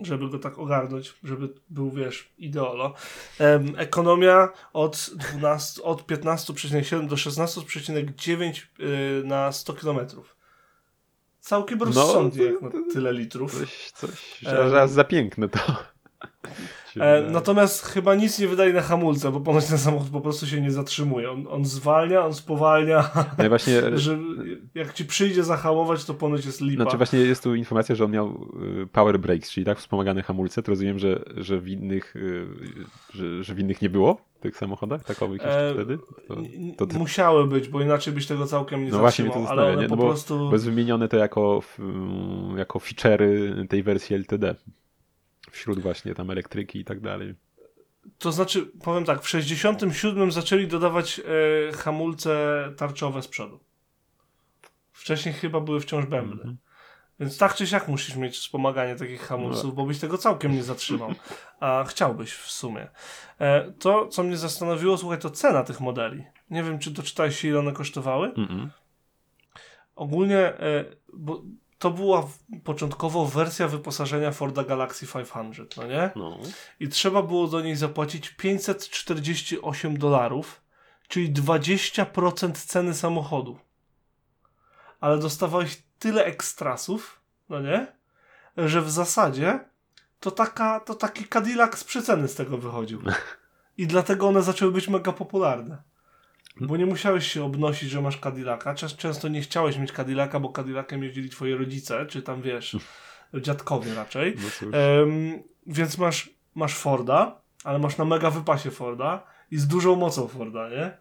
S2: żeby go tak ogarnąć, żeby był, wiesz, ideolo. ekonomia od, 12, od 15,7 do 16,9 y, na 100 kilometrów. Całkiem no, rozsądnie, no, jak na tyle litrów.
S1: Coś, coś, raz za piękne to.
S2: E, natomiast chyba nic nie wydaje na hamulce, bo ponoć ten samochód po prostu się nie zatrzymuje. On, on zwalnia, on spowalnia.
S1: No właśnie,
S2: że jak ci przyjdzie zahamować, to ponoć jest lipa.
S1: Znaczy właśnie jest tu informacja, że on miał y, power brakes, czyli tak wspomagane hamulce. To rozumiem, że, że, w, innych, y, że, że w innych nie było w tych samochodach takowych jeszcze e, wtedy?
S2: To, to, Musiały być, bo inaczej byś tego całkiem nie no zatrzymał. Właśnie to ale one nie? No po prostu...
S1: Bez wymienione to jako, jako feature'y tej wersji LTD wśród właśnie tam elektryki i tak dalej.
S2: To znaczy, powiem tak, w 67 zaczęli dodawać e, hamulce tarczowe z przodu. Wcześniej chyba były wciąż bębny. Mm -hmm. Więc tak czy siak musisz mieć wspomaganie takich hamulców, no. bo byś tego całkiem nie zatrzymał. A chciałbyś w sumie. E, to, co mnie zastanowiło, słuchaj, to cena tych modeli. Nie wiem, czy doczytałeś się, ile one kosztowały. Mm -mm. Ogólnie, e, bo to była początkowo wersja wyposażenia Forda Galaxy 500, no nie? No. I trzeba było do niej zapłacić 548 dolarów, czyli 20% ceny samochodu. Ale dostawałeś tyle ekstrasów, no nie? Że w zasadzie to, taka, to taki Cadillac z przeceny z tego wychodził. I dlatego one zaczęły być mega popularne. Bo nie musiałeś się obnosić, że masz Cadillaca. Często nie chciałeś mieć Cadillaca, bo Cadillacem jeździli twoi rodzice, czy tam wiesz, dziadkowie raczej. No um, więc masz, masz Forda, ale masz na mega wypasie Forda i z dużą mocą Forda, nie?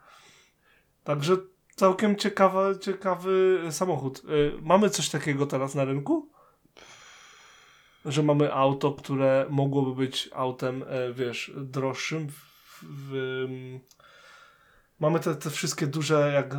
S2: Także całkiem ciekawa, ciekawy samochód. Y, mamy coś takiego teraz na rynku? Że mamy auto, które mogłoby być autem, e, wiesz, droższym w, w, mamy te, te wszystkie duże, jak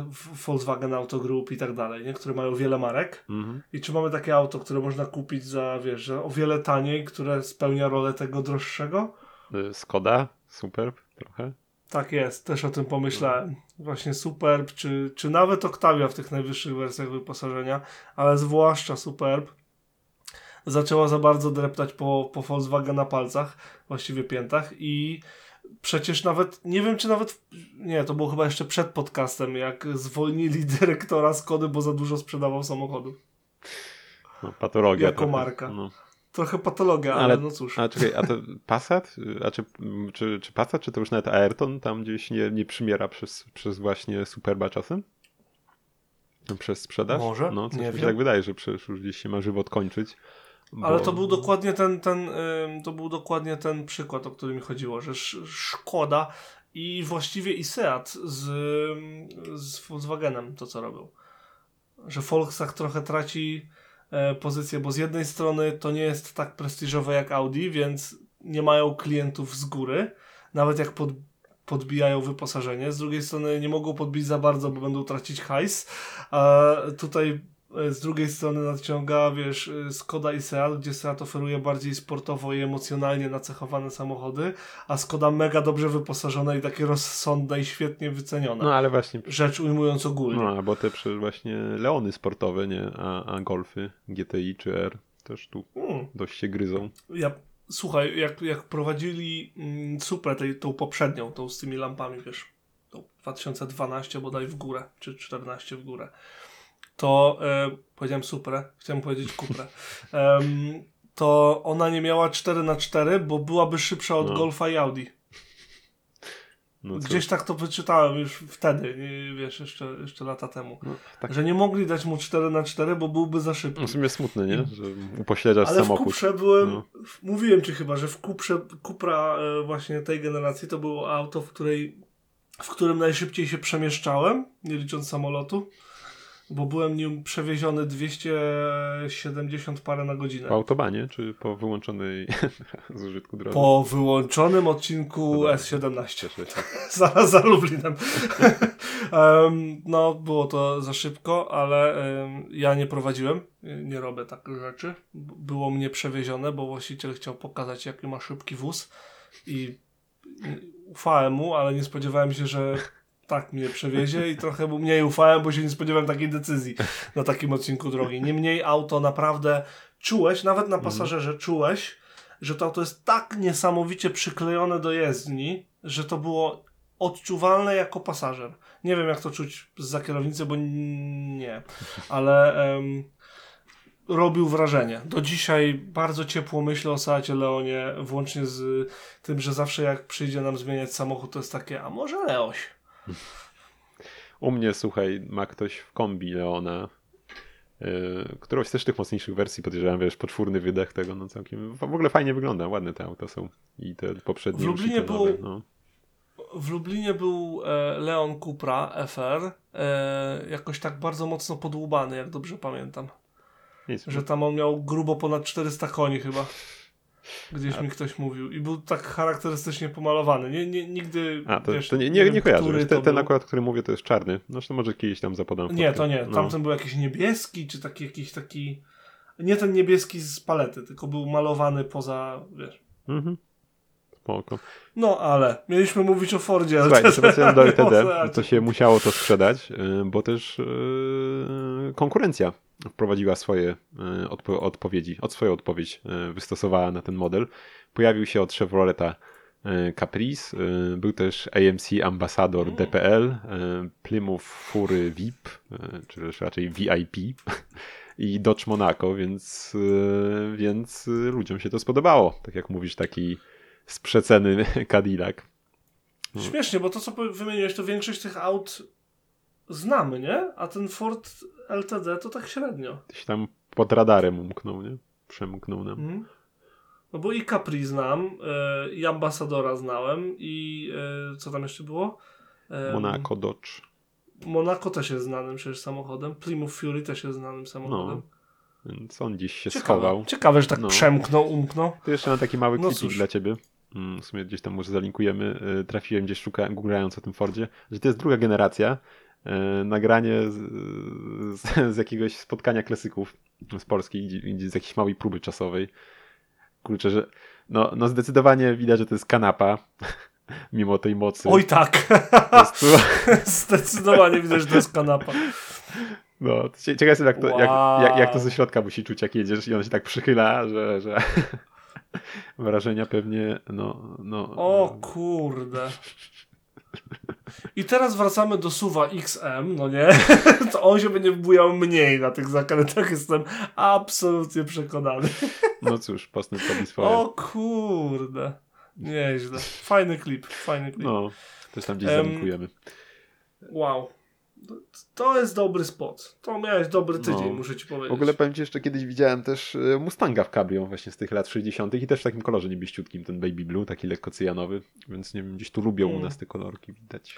S2: Volkswagen Auto Group i tak dalej, nie? które mają wiele marek. Mhm. I czy mamy takie auto, które można kupić za, wiesz, o wiele taniej, które spełnia rolę tego droższego?
S1: Y, Skoda, Superb trochę.
S2: Tak jest, też o tym pomyślałem. Właśnie Superb, czy, czy nawet Octavia w tych najwyższych wersjach wyposażenia, ale zwłaszcza Superb zaczęła za bardzo dreptać po, po Volkswagen na palcach, właściwie piętach i Przecież nawet, nie wiem czy nawet, nie, to było chyba jeszcze przed podcastem, jak zwolnili dyrektora Skody, bo za dużo sprzedawał samochodów.
S1: No, patologia.
S2: Jako trochę, marka. No. Trochę patologia, ale, ale, no cóż.
S1: A czekaj, a to Passat? A czy, czy, czy Passat, czy to już nawet Ayrton tam gdzieś nie, nie przymiera przez, przez właśnie Superba czasem? Przez sprzedaż?
S2: Może,
S1: no, coś nie mi się tak wydaje, że przecież już gdzieś się ma żywot kończyć.
S2: Bo... Ale to był dokładnie ten, ten, to był dokładnie ten przykład, o który mi chodziło, że Szkoda i właściwie i Seat z, z Volkswagenem to co robią. Że Volkswagen trochę traci e, pozycję, bo z jednej strony to nie jest tak prestiżowe jak Audi, więc nie mają klientów z góry, nawet jak pod, podbijają wyposażenie. Z drugiej strony nie mogą podbić za bardzo, bo będą tracić hajs. A tutaj z drugiej strony nadciąga, wiesz, e, Skoda i Seat, gdzie Seat oferuje bardziej sportowo i emocjonalnie nacechowane samochody, a Skoda mega dobrze wyposażona i takie rozsądne i świetnie wycenione.
S1: No ale właśnie,
S2: Rzecz ujmując ogólnie.
S1: no albo te przecież właśnie Leony sportowe, nie? A, a Golfy, GTI czy R też tu
S2: Mm.
S1: dość się gryzą.
S2: Ja, słuchaj, jak, jak prowadzili mm, Suprę, tej, tą poprzednią, tą z tymi lampami, wiesz, tą 2012 bodaj w górę, czy 14 w górę, to e, powiedziałem Suprę, chciałem powiedzieć Cuprę, em, to ona nie miała 4 na 4 bo byłaby szybsza od
S1: No.
S2: Golfa i Audi.
S1: No?
S2: Gdzieś tak to wyczytałem już wtedy, nie, wiesz, jeszcze, jeszcze lata temu.
S1: No, tak.
S2: Że nie mogli dać mu 4 na 4 bo byłby za szybki.
S1: W sumie smutne, nie? Że upośledzasz
S2: Ale w
S1: samochód.
S2: Kuprze byłem,
S1: No.
S2: w- mówiłem ci chyba, że w Kuprze, Kupra e, właśnie tej generacji to było auto, w, której, w którym najszybciej się przemieszczałem, nie licząc samolotu, bo byłem nim przewieziony 270 parę na godzinę.
S1: Po autobanie, czy po wyłączonej z użytku drogi?
S2: Po wyłączonym odcinku
S1: Dobra.
S2: S17
S1: Cieszę się.
S2: za, za Lublinem. Em, no, było to za szybko, ale em, ja nie prowadziłem, nie robię takich rzeczy. Było mnie przewiezione, bo właściciel chciał pokazać, jaki ma szybki wóz i ufałem mu, ale nie spodziewałem się, że tak mnie przewiezie i trochę mu mniej ufałem, bo się nie spodziewałem takiej decyzji na takim odcinku drogi. Niemniej auto naprawdę czułeś, nawet na pasażerze czułeś, że to auto jest tak niesamowicie przyklejone do jezdni, że to było odczuwalne jako pasażer. Nie wiem, jak to czuć za kierownicę, bo nie, ale em, robił wrażenie. Do dzisiaj bardzo ciepło myślę o Seacie Leonie, włącznie z tym, że zawsze jak przyjdzie nam zmieniać samochód, to jest takie, a może Leoś?
S1: U mnie, słuchaj, ma ktoś w kombi Leona, yy, którąś też z tych mocniejszych wersji, podejrzewam, wiesz, poczwórny wydech tego, no całkiem, w ogóle fajnie wygląda, ładne te auta są i te poprzednie
S2: W Lublinie
S1: nowe,
S2: był-
S1: no.
S2: W Lublinie był e, Leon Cupra FR, e, jakoś tak bardzo mocno podłubany, jak dobrze pamiętam.
S1: Nic,
S2: Że tam on miał grubo ponad 400 koni chyba. Gdzieś
S1: A-
S2: mi ktoś mówił. I był tak charakterystycznie pomalowany. Nie, nie, nigdy.
S1: A, to,
S2: wiesz,
S1: to nie, nie, nie
S2: wiem,
S1: kojarzę.
S2: który
S1: Ten, ten akurat, o którym mówię, to jest czarny. No to może kiedyś tam zapodam
S2: Nie,
S1: fotkę.
S2: to nie.
S1: No.
S2: Tamten był jakiś niebieski, czy taki jakiś taki. Nie ten niebieski z palety, tylko był malowany poza. Wiesz.
S1: Mhm. Spoko.
S2: No ale mieliśmy mówić o Fordzie. ale
S1: Słuchaj, wracając do
S2: nie
S1: LTD,
S2: można.
S1: to się musiało to sprzedać, y, bo też y, konkurencja wprowadziła swoje y, odpo- odpowiedzi, od swoją odpowiedź y, wystosowała na ten model. Pojawił się od Chevroleta y, Caprice, był też AMC Ambassador
S2: Mm.
S1: DPL, Plymouth Fury VIP, czy też raczej VIP i Dodge Monaco, więc, więc ludziom się to spodobało. Tak jak mówisz, taki z przeceny Cadillac.
S2: Śmiesznie, bo to co wymieniłeś, to większość tych aut znamy, nie? A ten Ford LTD to tak średnio.
S1: Gdzieś tam pod radarem umknął, nie? Przemknął nam.
S2: Mhm. No bo i Capri znam, e, i Ambassadora znałem, i e, co tam jeszcze było?
S1: Monaco Dodge.
S2: Monaco też jest znanym przecież samochodem. Plymouth Fury też jest znanym samochodem.
S1: Więc on gdzieś się
S2: Ciekawe.
S1: schował.
S2: Ciekawe, że tak
S1: No.
S2: przemknął, umknął.
S1: Tu jeszcze mam taki mały
S2: No
S1: klipik dla ciebie. Mm, W sumie gdzieś tam może zalinkujemy. Y, Trafiłem gdzieś szukając, googlając o tym Fordzie, że to jest druga generacja. Y, Nagranie z, z, z jakiegoś spotkania klasyków z Polski, z jakiejś małej próby czasowej. Kurczę, że no, no zdecydowanie widać, że to jest kanapa, mimo tej mocy.
S2: Oj tak,
S1: prostu,
S2: zdecydowanie widać, że to jest kanapa.
S1: No, ciekawe jestem, jak to, jak, jak, jak to
S2: Wow.
S1: ze środka musi czuć, jak jedziesz i on się tak przychyla, że, że wrażenia pewnie, no, no.
S2: O kurde. I teraz wracamy do suwa XM, no nie? To on się będzie wbujał mniej na tych zakrętach, jestem absolutnie przekonany.
S1: No cóż, postęp robi swoje.
S2: O kurde. Nieźle. Fajny klip, fajny klip.
S1: No, też tam gdzieś
S2: Em,
S1: zalinkujemy.
S2: Wow. To- jest dobry spot. To miałeś dobry tydzień,
S1: No.
S2: muszę ci powiedzieć.
S1: W ogóle powiem ci, jeszcze kiedyś widziałem też e, Mustanga w cabrio właśnie z tych lat 60. i też w takim kolorze niebieściutkim, ten baby blue, taki lekko cyjanowy, więc nie wiem, gdzieś tu lubią u
S2: Mm.
S1: nas te kolorki widać.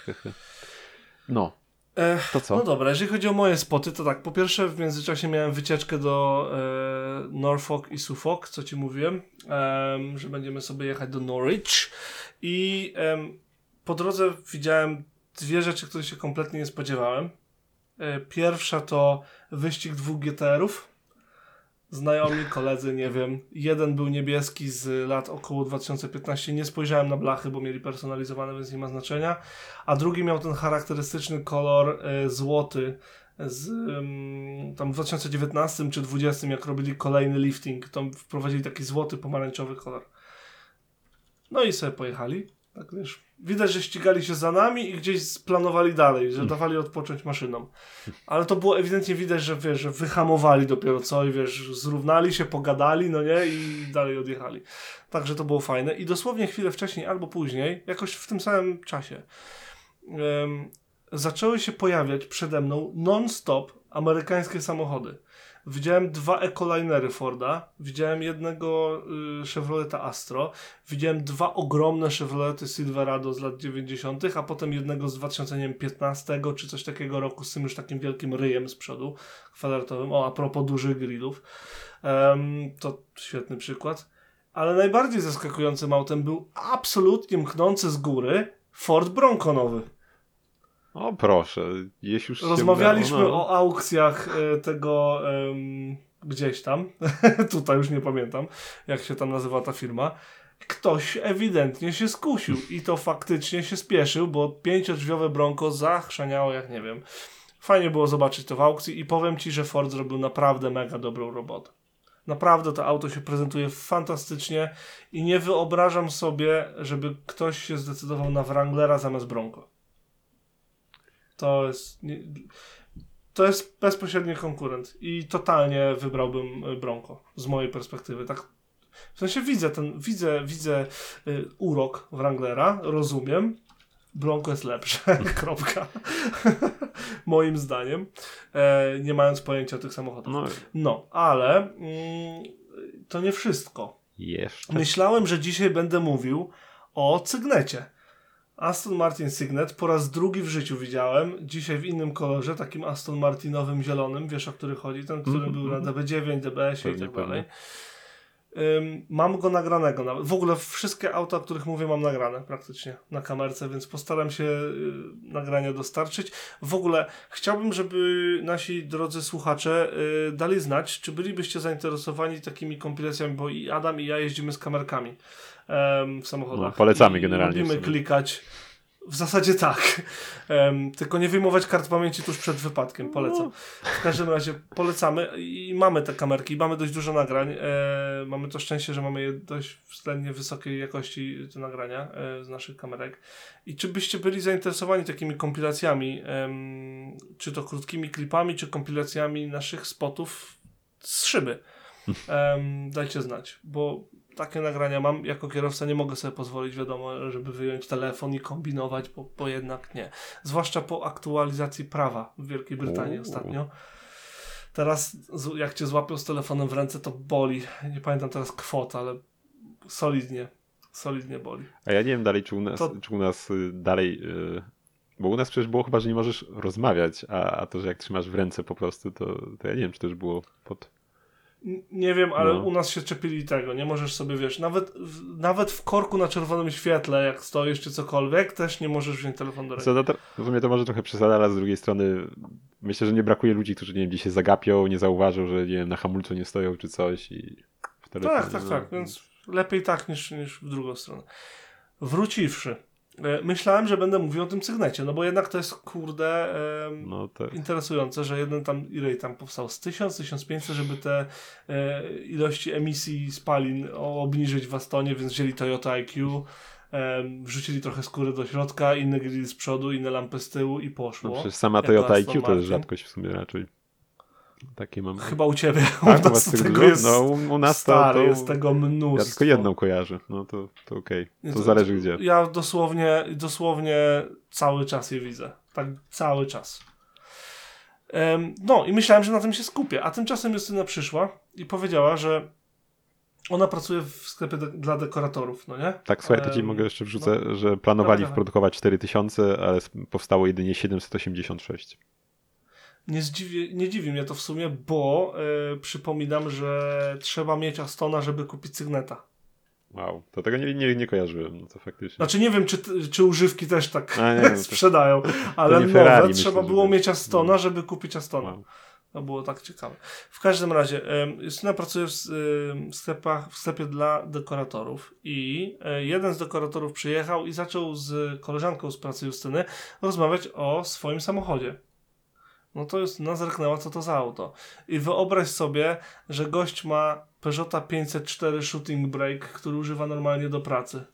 S1: No,
S2: Ech,
S1: to co?
S2: No dobra, jeżeli chodzi o moje spoty, to tak, po pierwsze w międzyczasie miałem wycieczkę do e, Norfolk i Suffolk, co ci mówiłem, em, że będziemy sobie jechać do Norwich i em, po drodze widziałem dwie rzeczy, których się kompletnie nie spodziewałem. E, Pierwsza to wyścig dwóch GTR-ów. Znajomi, koledzy, nie wiem. Jeden był niebieski z lat około 2015. Nie spojrzałem na blachy, bo mieli personalizowane, więc nie ma znaczenia. A drugi miał ten charakterystyczny kolor e, złoty z tam w 2019 czy 2020, jak robili kolejny lifting, to wprowadzili taki złoty, pomarańczowy kolor. No i sobie pojechali. Tak wiesz, widać, że ścigali się za nami i gdzieś splanowali dalej, że dawali odpocząć maszynom. Ale to było ewidentnie widać, że wiesz, że wyhamowali dopiero co i wiesz, zrównali się, pogadali, no nie, i dalej odjechali. Także to było fajne. I dosłownie chwilę wcześniej albo później, jakoś w tym samym czasie, em, zaczęły się pojawiać przede mną non-stop amerykańskie samochody. Widziałem dwa Ecolinery Forda, widziałem jednego y, Chevroleta Astro, widziałem dwa ogromne Chevrolety Silverado z lat 90., a potem jednego z 2015 czy coś takiego roku z tym już takim wielkim ryjem z przodu, kwadratowym. O, a propos dużych grillów. Em, to świetny przykład. Ale najbardziej zaskakującym autem był absolutnie mknący z góry Ford Bronco nowy.
S1: O proszę, jeśli już
S2: Rozmawialiśmy
S1: udało, no.
S2: o aukcjach e, tego em, gdzieś tam. Tutaj już nie pamiętam, jak się tam nazywa ta firma. Ktoś ewidentnie się skusił i to faktycznie się spieszył, bo pięciodrzwiowe Bronco zachrzaniało jak nie wiem. Fajnie było zobaczyć to w aukcji i powiem Ci, że Ford zrobił naprawdę mega dobrą robotę. Naprawdę to auto się prezentuje fantastycznie i nie wyobrażam sobie, żeby ktoś się zdecydował na Wranglera zamiast Bronco. To jest. Nie, to jest bezpośredni konkurent i totalnie wybrałbym y, Bronco z mojej perspektywy. Tak, w sensie widzę ten, widzę, widzę y, urok Wranglera, rozumiem. Bronco jest lepsze, kropka. Moim zdaniem, e, nie mając pojęcia o tych samochodach.
S1: No,
S2: No, ale mm, to nie wszystko.
S1: jeszcze.
S2: Myślałem, że dzisiaj będę mówił o Cygnecie. Aston Martin Signet po raz drugi w życiu widziałem. Dzisiaj w innym kolorze, takim Aston Martinowym zielonym. Wiesz o który chodzi? Ten, który
S1: Mhm,
S2: był na
S1: mhm.
S2: DB9, DBS i tak dalej. Ym, mam go nagranego nawet. W ogóle wszystkie auta, o których mówię, mam nagrane praktycznie na kamerce, więc postaram się y, nagrania dostarczyć. W ogóle chciałbym, żeby nasi drodzy słuchacze y, dali znać, czy bylibyście zainteresowani takimi kompilacjami, bo i Adam i ja jeździmy z kamerkami em, w samochodach.
S1: No, polecamy
S2: I
S1: generalnie w
S2: Lubimy klikać. W zasadzie tak. Em, tylko nie wyjmować kart pamięci tuż przed wypadkiem. Polecam. W każdym razie polecamy i mamy te kamerki, i mamy dość dużo nagrań. E, mamy to szczęście, że mamy je dość względnie wysokiej jakości te nagrania e, z naszych kamerek. I czy byście byli zainteresowani takimi kompilacjami, em, czy to krótkimi klipami, czy kompilacjami naszych spotów z szyby? Dajcie znać, bo takie nagrania mam. Jako kierowca nie mogę sobie pozwolić, wiadomo, żeby wyjąć telefon i kombinować, bo, bo jednak nie. Zwłaszcza po aktualizacji prawa w Wielkiej Brytanii ostatnio. Teraz, jak cię złapią z telefonem w ręce, to boli. Nie pamiętam teraz kwot, ale solidnie, solidnie boli.
S1: A ja nie wiem dalej, czy u nas,
S2: To-
S1: czy u nas y, dalej. y, Bo u nas przecież było chyba, że nie możesz rozmawiać, a, a to, że jak trzymasz w ręce po prostu, to, to ja nie wiem, czy też było pod.
S2: Nie wiem, ale
S1: No.
S2: u nas się czepili tego. Nie możesz sobie, wiesz, nawet w, nawet w korku na czerwonym świetle, jak stoisz czy cokolwiek, też nie możesz wziąć telefon do ręki.
S1: Co, to, w sumie to może trochę przesada, ale z drugiej strony myślę, że nie brakuje ludzi, którzy nie wiem, gdzieś się zagapią, nie zauważą, że nie wiem, na hamulcu nie stoją czy coś i w telefonie,
S2: Tak, tak,
S1: no.
S2: tak, więc lepiej tak niż, niż w drugą stronę. Wróciwszy, myślałem, że będę mówił o tym sygnecie, no bo jednak to jest kurde em,
S1: No to
S2: interesujące, że jeden tam, ile tam powstał, z 1000, 1500, żeby te e, ilości emisji spalin obniżyć w Astonie, więc wzięli Toyota IQ, em, wrzucili trochę skóry do środka, inne grill z przodu, inne lampy z tyłu i
S1: no
S2: poszło.
S1: przecież sama Toyota IQ to jest rzadkość w sumie raczej. Takie mam.
S2: Chyba u ciebie,
S1: Tak,
S2: u nas tego jest
S1: No u, nas to,
S2: stary,
S1: to
S2: jest tego mnóstwo.
S1: ja tylko jedną kojarzę, no to, to okej.
S2: Nie,
S1: To zależy gdzie.
S2: Ja dosłownie, dosłownie cały czas je widzę. Tak cały czas. Em, no i myślałem, że na tym się skupię. A tymczasem Justyna przyszła i powiedziała, że ona pracuje w sklepie de- dla dekoratorów, no nie?
S1: Tak, słuchaj, to ci mogę jeszcze wrzucę, że planowali
S2: dawaj.
S1: wprodukować 4000, ale powstało jedynie 786.
S2: Nie, zdziwi, nie dziwi mnie to w sumie, bo e, przypominam, że trzeba mieć Astona, żeby kupić Sygneta.
S1: Wow, to tego nie, nie, nie kojarzyłem, no to faktycznie.
S2: Znaczy nie wiem, czy, czy używki też tak
S1: A, no to-
S2: sprzedają, ale
S1: nie
S2: nowe
S1: Ferrari,
S2: trzeba
S1: myślę,
S2: było
S1: żeby-
S2: mieć Astona,
S1: no.
S2: żeby kupić Astona.
S1: Wow.
S2: To było tak ciekawe. W każdym razie, Justyna pracuje w, sklepach, w sklepie dla dekoratorów i e, jeden z dekoratorów przyjechał i zaczął z koleżanką z pracy Justyny rozmawiać o swoim samochodzie. No to Justyna zerknęła, co to za auto. I wyobraź sobie, że gość ma Peugeota 504 Shooting Brake, który używa normalnie do pracy.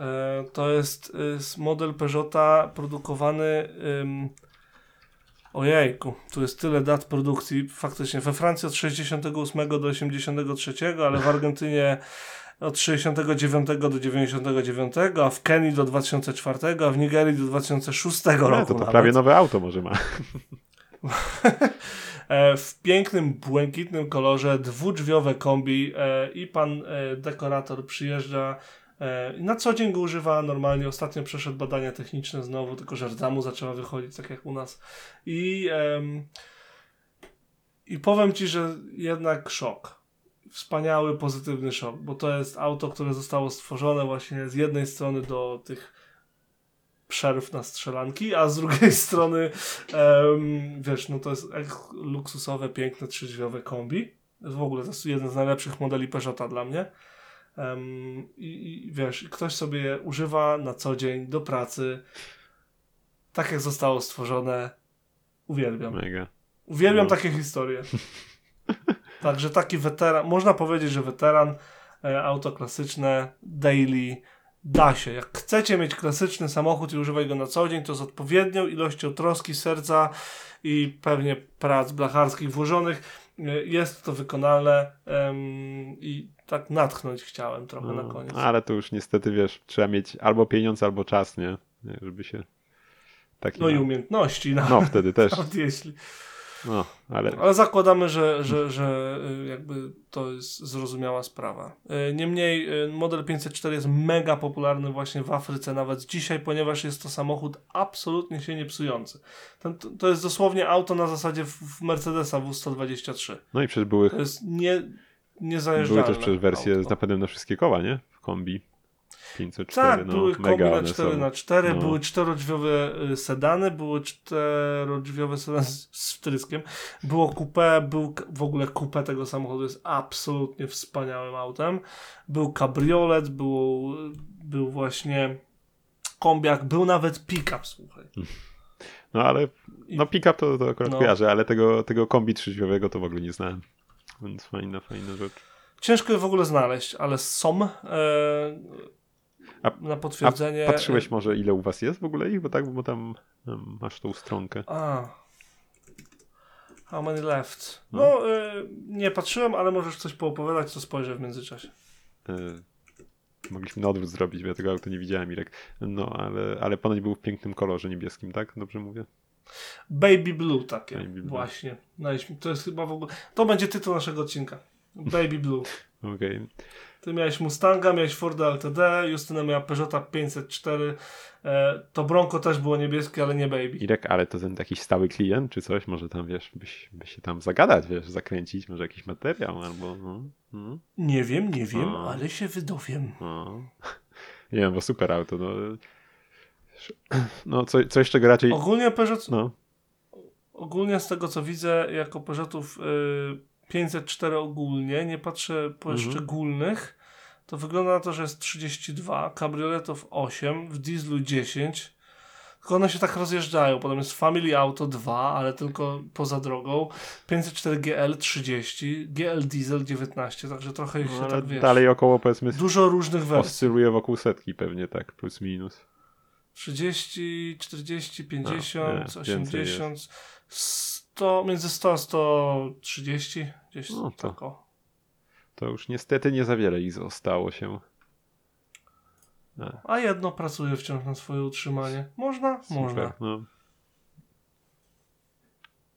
S2: E, To jest y, s- model Peugeota produkowany. ym, Ojejku, tu jest tyle dat produkcji. Faktycznie we Francji od 68 do 83, ale w Argentynie od 69 do 99, a w Kenii do 2004, a w Nigerii do 2006 roku.
S1: Nie, to, to
S2: nawet.
S1: prawie nowe auto może ma.
S2: E, w pięknym, błękitnym kolorze, dwudrzwiowe kombi e, i pan e, dekorator przyjeżdża na co dzień go używa normalnie. Ostatnio przeszedł badania techniczne znowu, tylko że rdza mu zaczęła wychodzić, tak jak u nas. I, em, I powiem Ci, że jednak szok. Wspaniały, pozytywny szok, bo to jest auto, które zostało stworzone właśnie z jednej strony do tych przerw na strzelanki, a z drugiej strony em, wiesz, no to jest luksusowe, piękne, trzydrzwiowe kombi. W ogóle to jest jeden z najlepszych modeli Peugeota dla mnie. Em, i, I wiesz, ktoś sobie je używa na co dzień, do pracy. Tak jak zostało stworzone. Uwielbiam.
S1: Mega.
S2: Uwielbiam
S1: No.
S2: takie historie. Także taki weteran, można powiedzieć, że weteran, e, auto klasyczne, daily, da się. Jak chcecie mieć klasyczny samochód i używać go na co dzień, to z odpowiednią ilością troski, serca i pewnie prac blacharskich włożonych e, jest to wykonalne i tak natchnąć chciałem trochę na
S1: No,
S2: koniec.
S1: ale to już niestety wiesz, trzeba mieć albo pieniądz, albo czas, nie? Żeby się. Taki
S2: No i umiejętności, nawet,
S1: No wtedy też.
S2: jeśli.
S1: No, ale
S2: Ale zakładamy, że, że, że y, jakby to jest zrozumiała sprawa. Y, Niemniej y, model 504 jest mega popularny właśnie w Afryce nawet dzisiaj, ponieważ jest to samochód absolutnie się nie psujący. Ten, to- jest dosłownie auto na zasadzie w, Mercedesa W123.
S1: no i przecież były,
S2: To jest nie,
S1: były
S2: niezajeżdżalne
S1: też przecież wersje
S2: auto.
S1: z napędem na wszystkie koła, nie? W kombi 504,
S2: Tak,
S1: no
S2: były kombi na
S1: one
S2: 4
S1: są.
S2: na 4
S1: No.
S2: były czterodrzwiowe y, sedany, były czterodrzwiowe sedany z, z wtryskiem, było coupé, był w ogóle coupé tego samochodu jest absolutnie wspaniałym autem, był kabriolet, był, był właśnie kombiak, był nawet pick-up, słuchaj.
S1: No ale, no pick-up to, to akurat
S2: No.
S1: kojarzę, ale tego, tego kombi trzyźwiowego to w ogóle nie znałem. Więc fajna, fajna rzecz.
S2: Ciężko je w ogóle znaleźć, ale są e,
S1: A-
S2: na potwierdzenie.
S1: Patrzyłeś może ile u was jest w ogóle ich, bo tak, bo tam masz tą stronkę.
S2: A. How many left?
S1: No.
S2: No, y, nie patrzyłem, ale możesz coś poopowiadać, to spojrzę w międzyczasie.
S1: E, mogliśmy na odwrót zrobić, bo ja tego auto nie widziałem, Irek. No, ale, ale ponoć był w pięknym kolorze niebieskim, tak? Dobrze mówię?
S2: Baby Blue takie,
S1: Baby Blue.
S2: właśnie. Najśm- To jest chyba w ogóle... To będzie tytuł naszego odcinka. Baby Blue.
S1: Okej.
S2: Ty miałeś Mustanga, miałeś Forda LTD, Justyna miała Peugeota 504, e, to Bronco też było niebieskie, ale nie Baby.
S1: Irek, ale to ten jakiś stały klient, czy coś? Może tam, wiesz, byś, by się tam zagadać, wiesz, zakręcić, może jakiś materiał, albo... No, no,
S2: Nie wiem, nie wiem,
S1: A.
S2: ale się wydowiem.
S1: no. Nie wiem, bo super auto, no. No, co, coś, czego raczej...
S2: Ogólnie Peugeot,
S1: No,
S2: ogólnie z tego co widzę, jako Peugeotów y, 504 ogólnie, nie patrzę po
S1: Mhm.
S2: szczególnych, to wygląda na to, że jest 32, kabrioletów 8, w dieslu 10, tylko one się tak rozjeżdżają, potem jest Family Auto 2, ale tylko poza drogą, 504 GL 30, GL Diesel 19, także trochę ich się
S1: no ale
S2: tak wiesz.
S1: dalej około, powiedzmy,
S2: Dużo różnych wersji.
S1: oscyluje wokół setki pewnie, tak, plus minus.
S2: 30, 40,
S1: nie,
S2: 50,
S1: więcej
S2: 80, 100, między 100 a 130, gdzieś
S1: No to-
S2: tak.
S1: To już niestety nie za wiele ich zostało się. A,
S2: A jedno pracuje wciąż na swoje utrzymanie. Można? Można.
S1: super, no.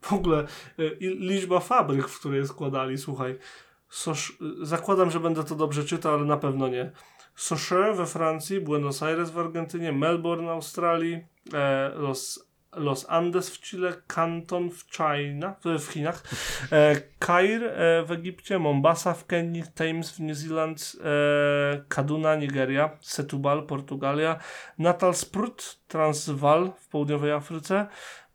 S2: W ogóle y, liczba fabryk, w które je składali, słuchaj. Sosz, y, zakładam, że będę to dobrze czytał, ale na pewno nie. Soche we Francji, Buenos Aires w Argentynie, Melbourne w Australii, e, Los Los Andes w Chile, Canton w China, w Chinach, e, Kair e, w Egipcie, Mombasa w Kenii, Thames w New Zealand, e, Kaduna, Nigeria, Setubal, Portugalia, Natal Sprut, Transvaal w południowej Afryce,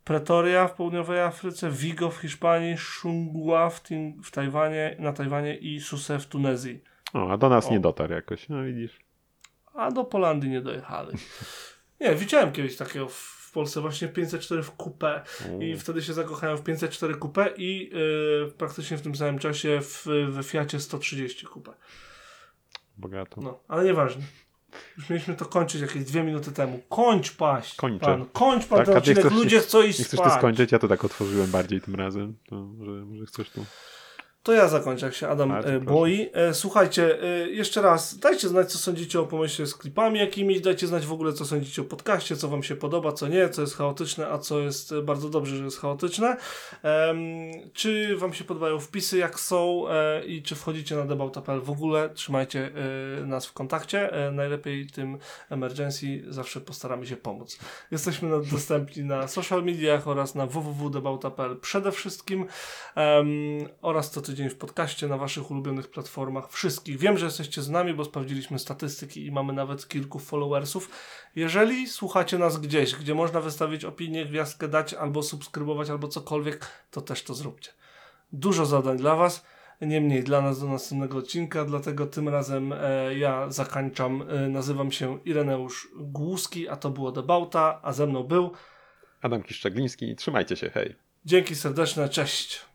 S2: Pretoria w południowej Afryce, Vigo w Hiszpanii, Shungwa w, Tin- w Tajwanie, na Tajwanie i Suse w Tunezji.
S1: O, a do nas
S2: O.
S1: nie dotarł jakoś, no widzisz.
S2: A do Polandii nie dojechali. Nie, widziałem kiedyś takiego Polsce właśnie 504 w coupé i wtedy się zakochałem w 504 coupé i yy, praktycznie w tym samym czasie w, we Fiacie 130 coupé.
S1: Bogato.
S2: No, ale nieważne. Już mieliśmy to kończyć jakieś dwie minuty temu. Kończ paść.
S1: Kończę.
S2: Pan. Kończ pan
S1: Tak,
S2: ten odcinek.
S1: chcesz-
S2: Ludzie chcą iść
S1: Nie chcesz
S2: spać.
S1: ty skończyć? Ja to tak otworzyłem bardziej tym razem. To może, może chcesz tu.
S2: To ja zakończę, jak się Adam
S1: Bardzo
S2: e,
S1: proszę.
S2: boi. E, słuchajcie, e, jeszcze raz, dajcie znać, co sądzicie o pomyśle z klipami jakimiś, dajcie znać w ogóle, co sądzicie o podcaście, co wam się podoba, co nie, co jest chaotyczne, a co jest bardzo dobrze, że jest chaotyczne. Czy wam się podobają wpisy, jak są i czy wchodzicie na debauta.pl w ogóle, trzymajcie nas w kontakcie. Najlepiej tym emergency zawsze postaramy się pomóc. Jesteśmy dostępni na social mediach oraz na www.debauta.pl przede wszystkim oraz co tydzień w podcaście na waszych ulubionych platformach wszystkich. Wiem, że jesteście z nami, bo sprawdziliśmy statystyki i mamy nawet kilku followersów. Jeżeli słuchacie nas gdzieś, gdzie można wystawić opinię, gwiazdkę dać albo subskrybować, albo cokolwiek, to też to zróbcie. Dużo zadań dla was. Niemniej dla nas do następnego odcinka, dlatego tym razem e, ja zakończam. E, nazywam się Ireneusz Głuski, a to było Debauta, a ze mną był.
S1: Adam Kiszczagliński, trzymajcie się, hej.
S2: Dzięki serdeczne, cześć.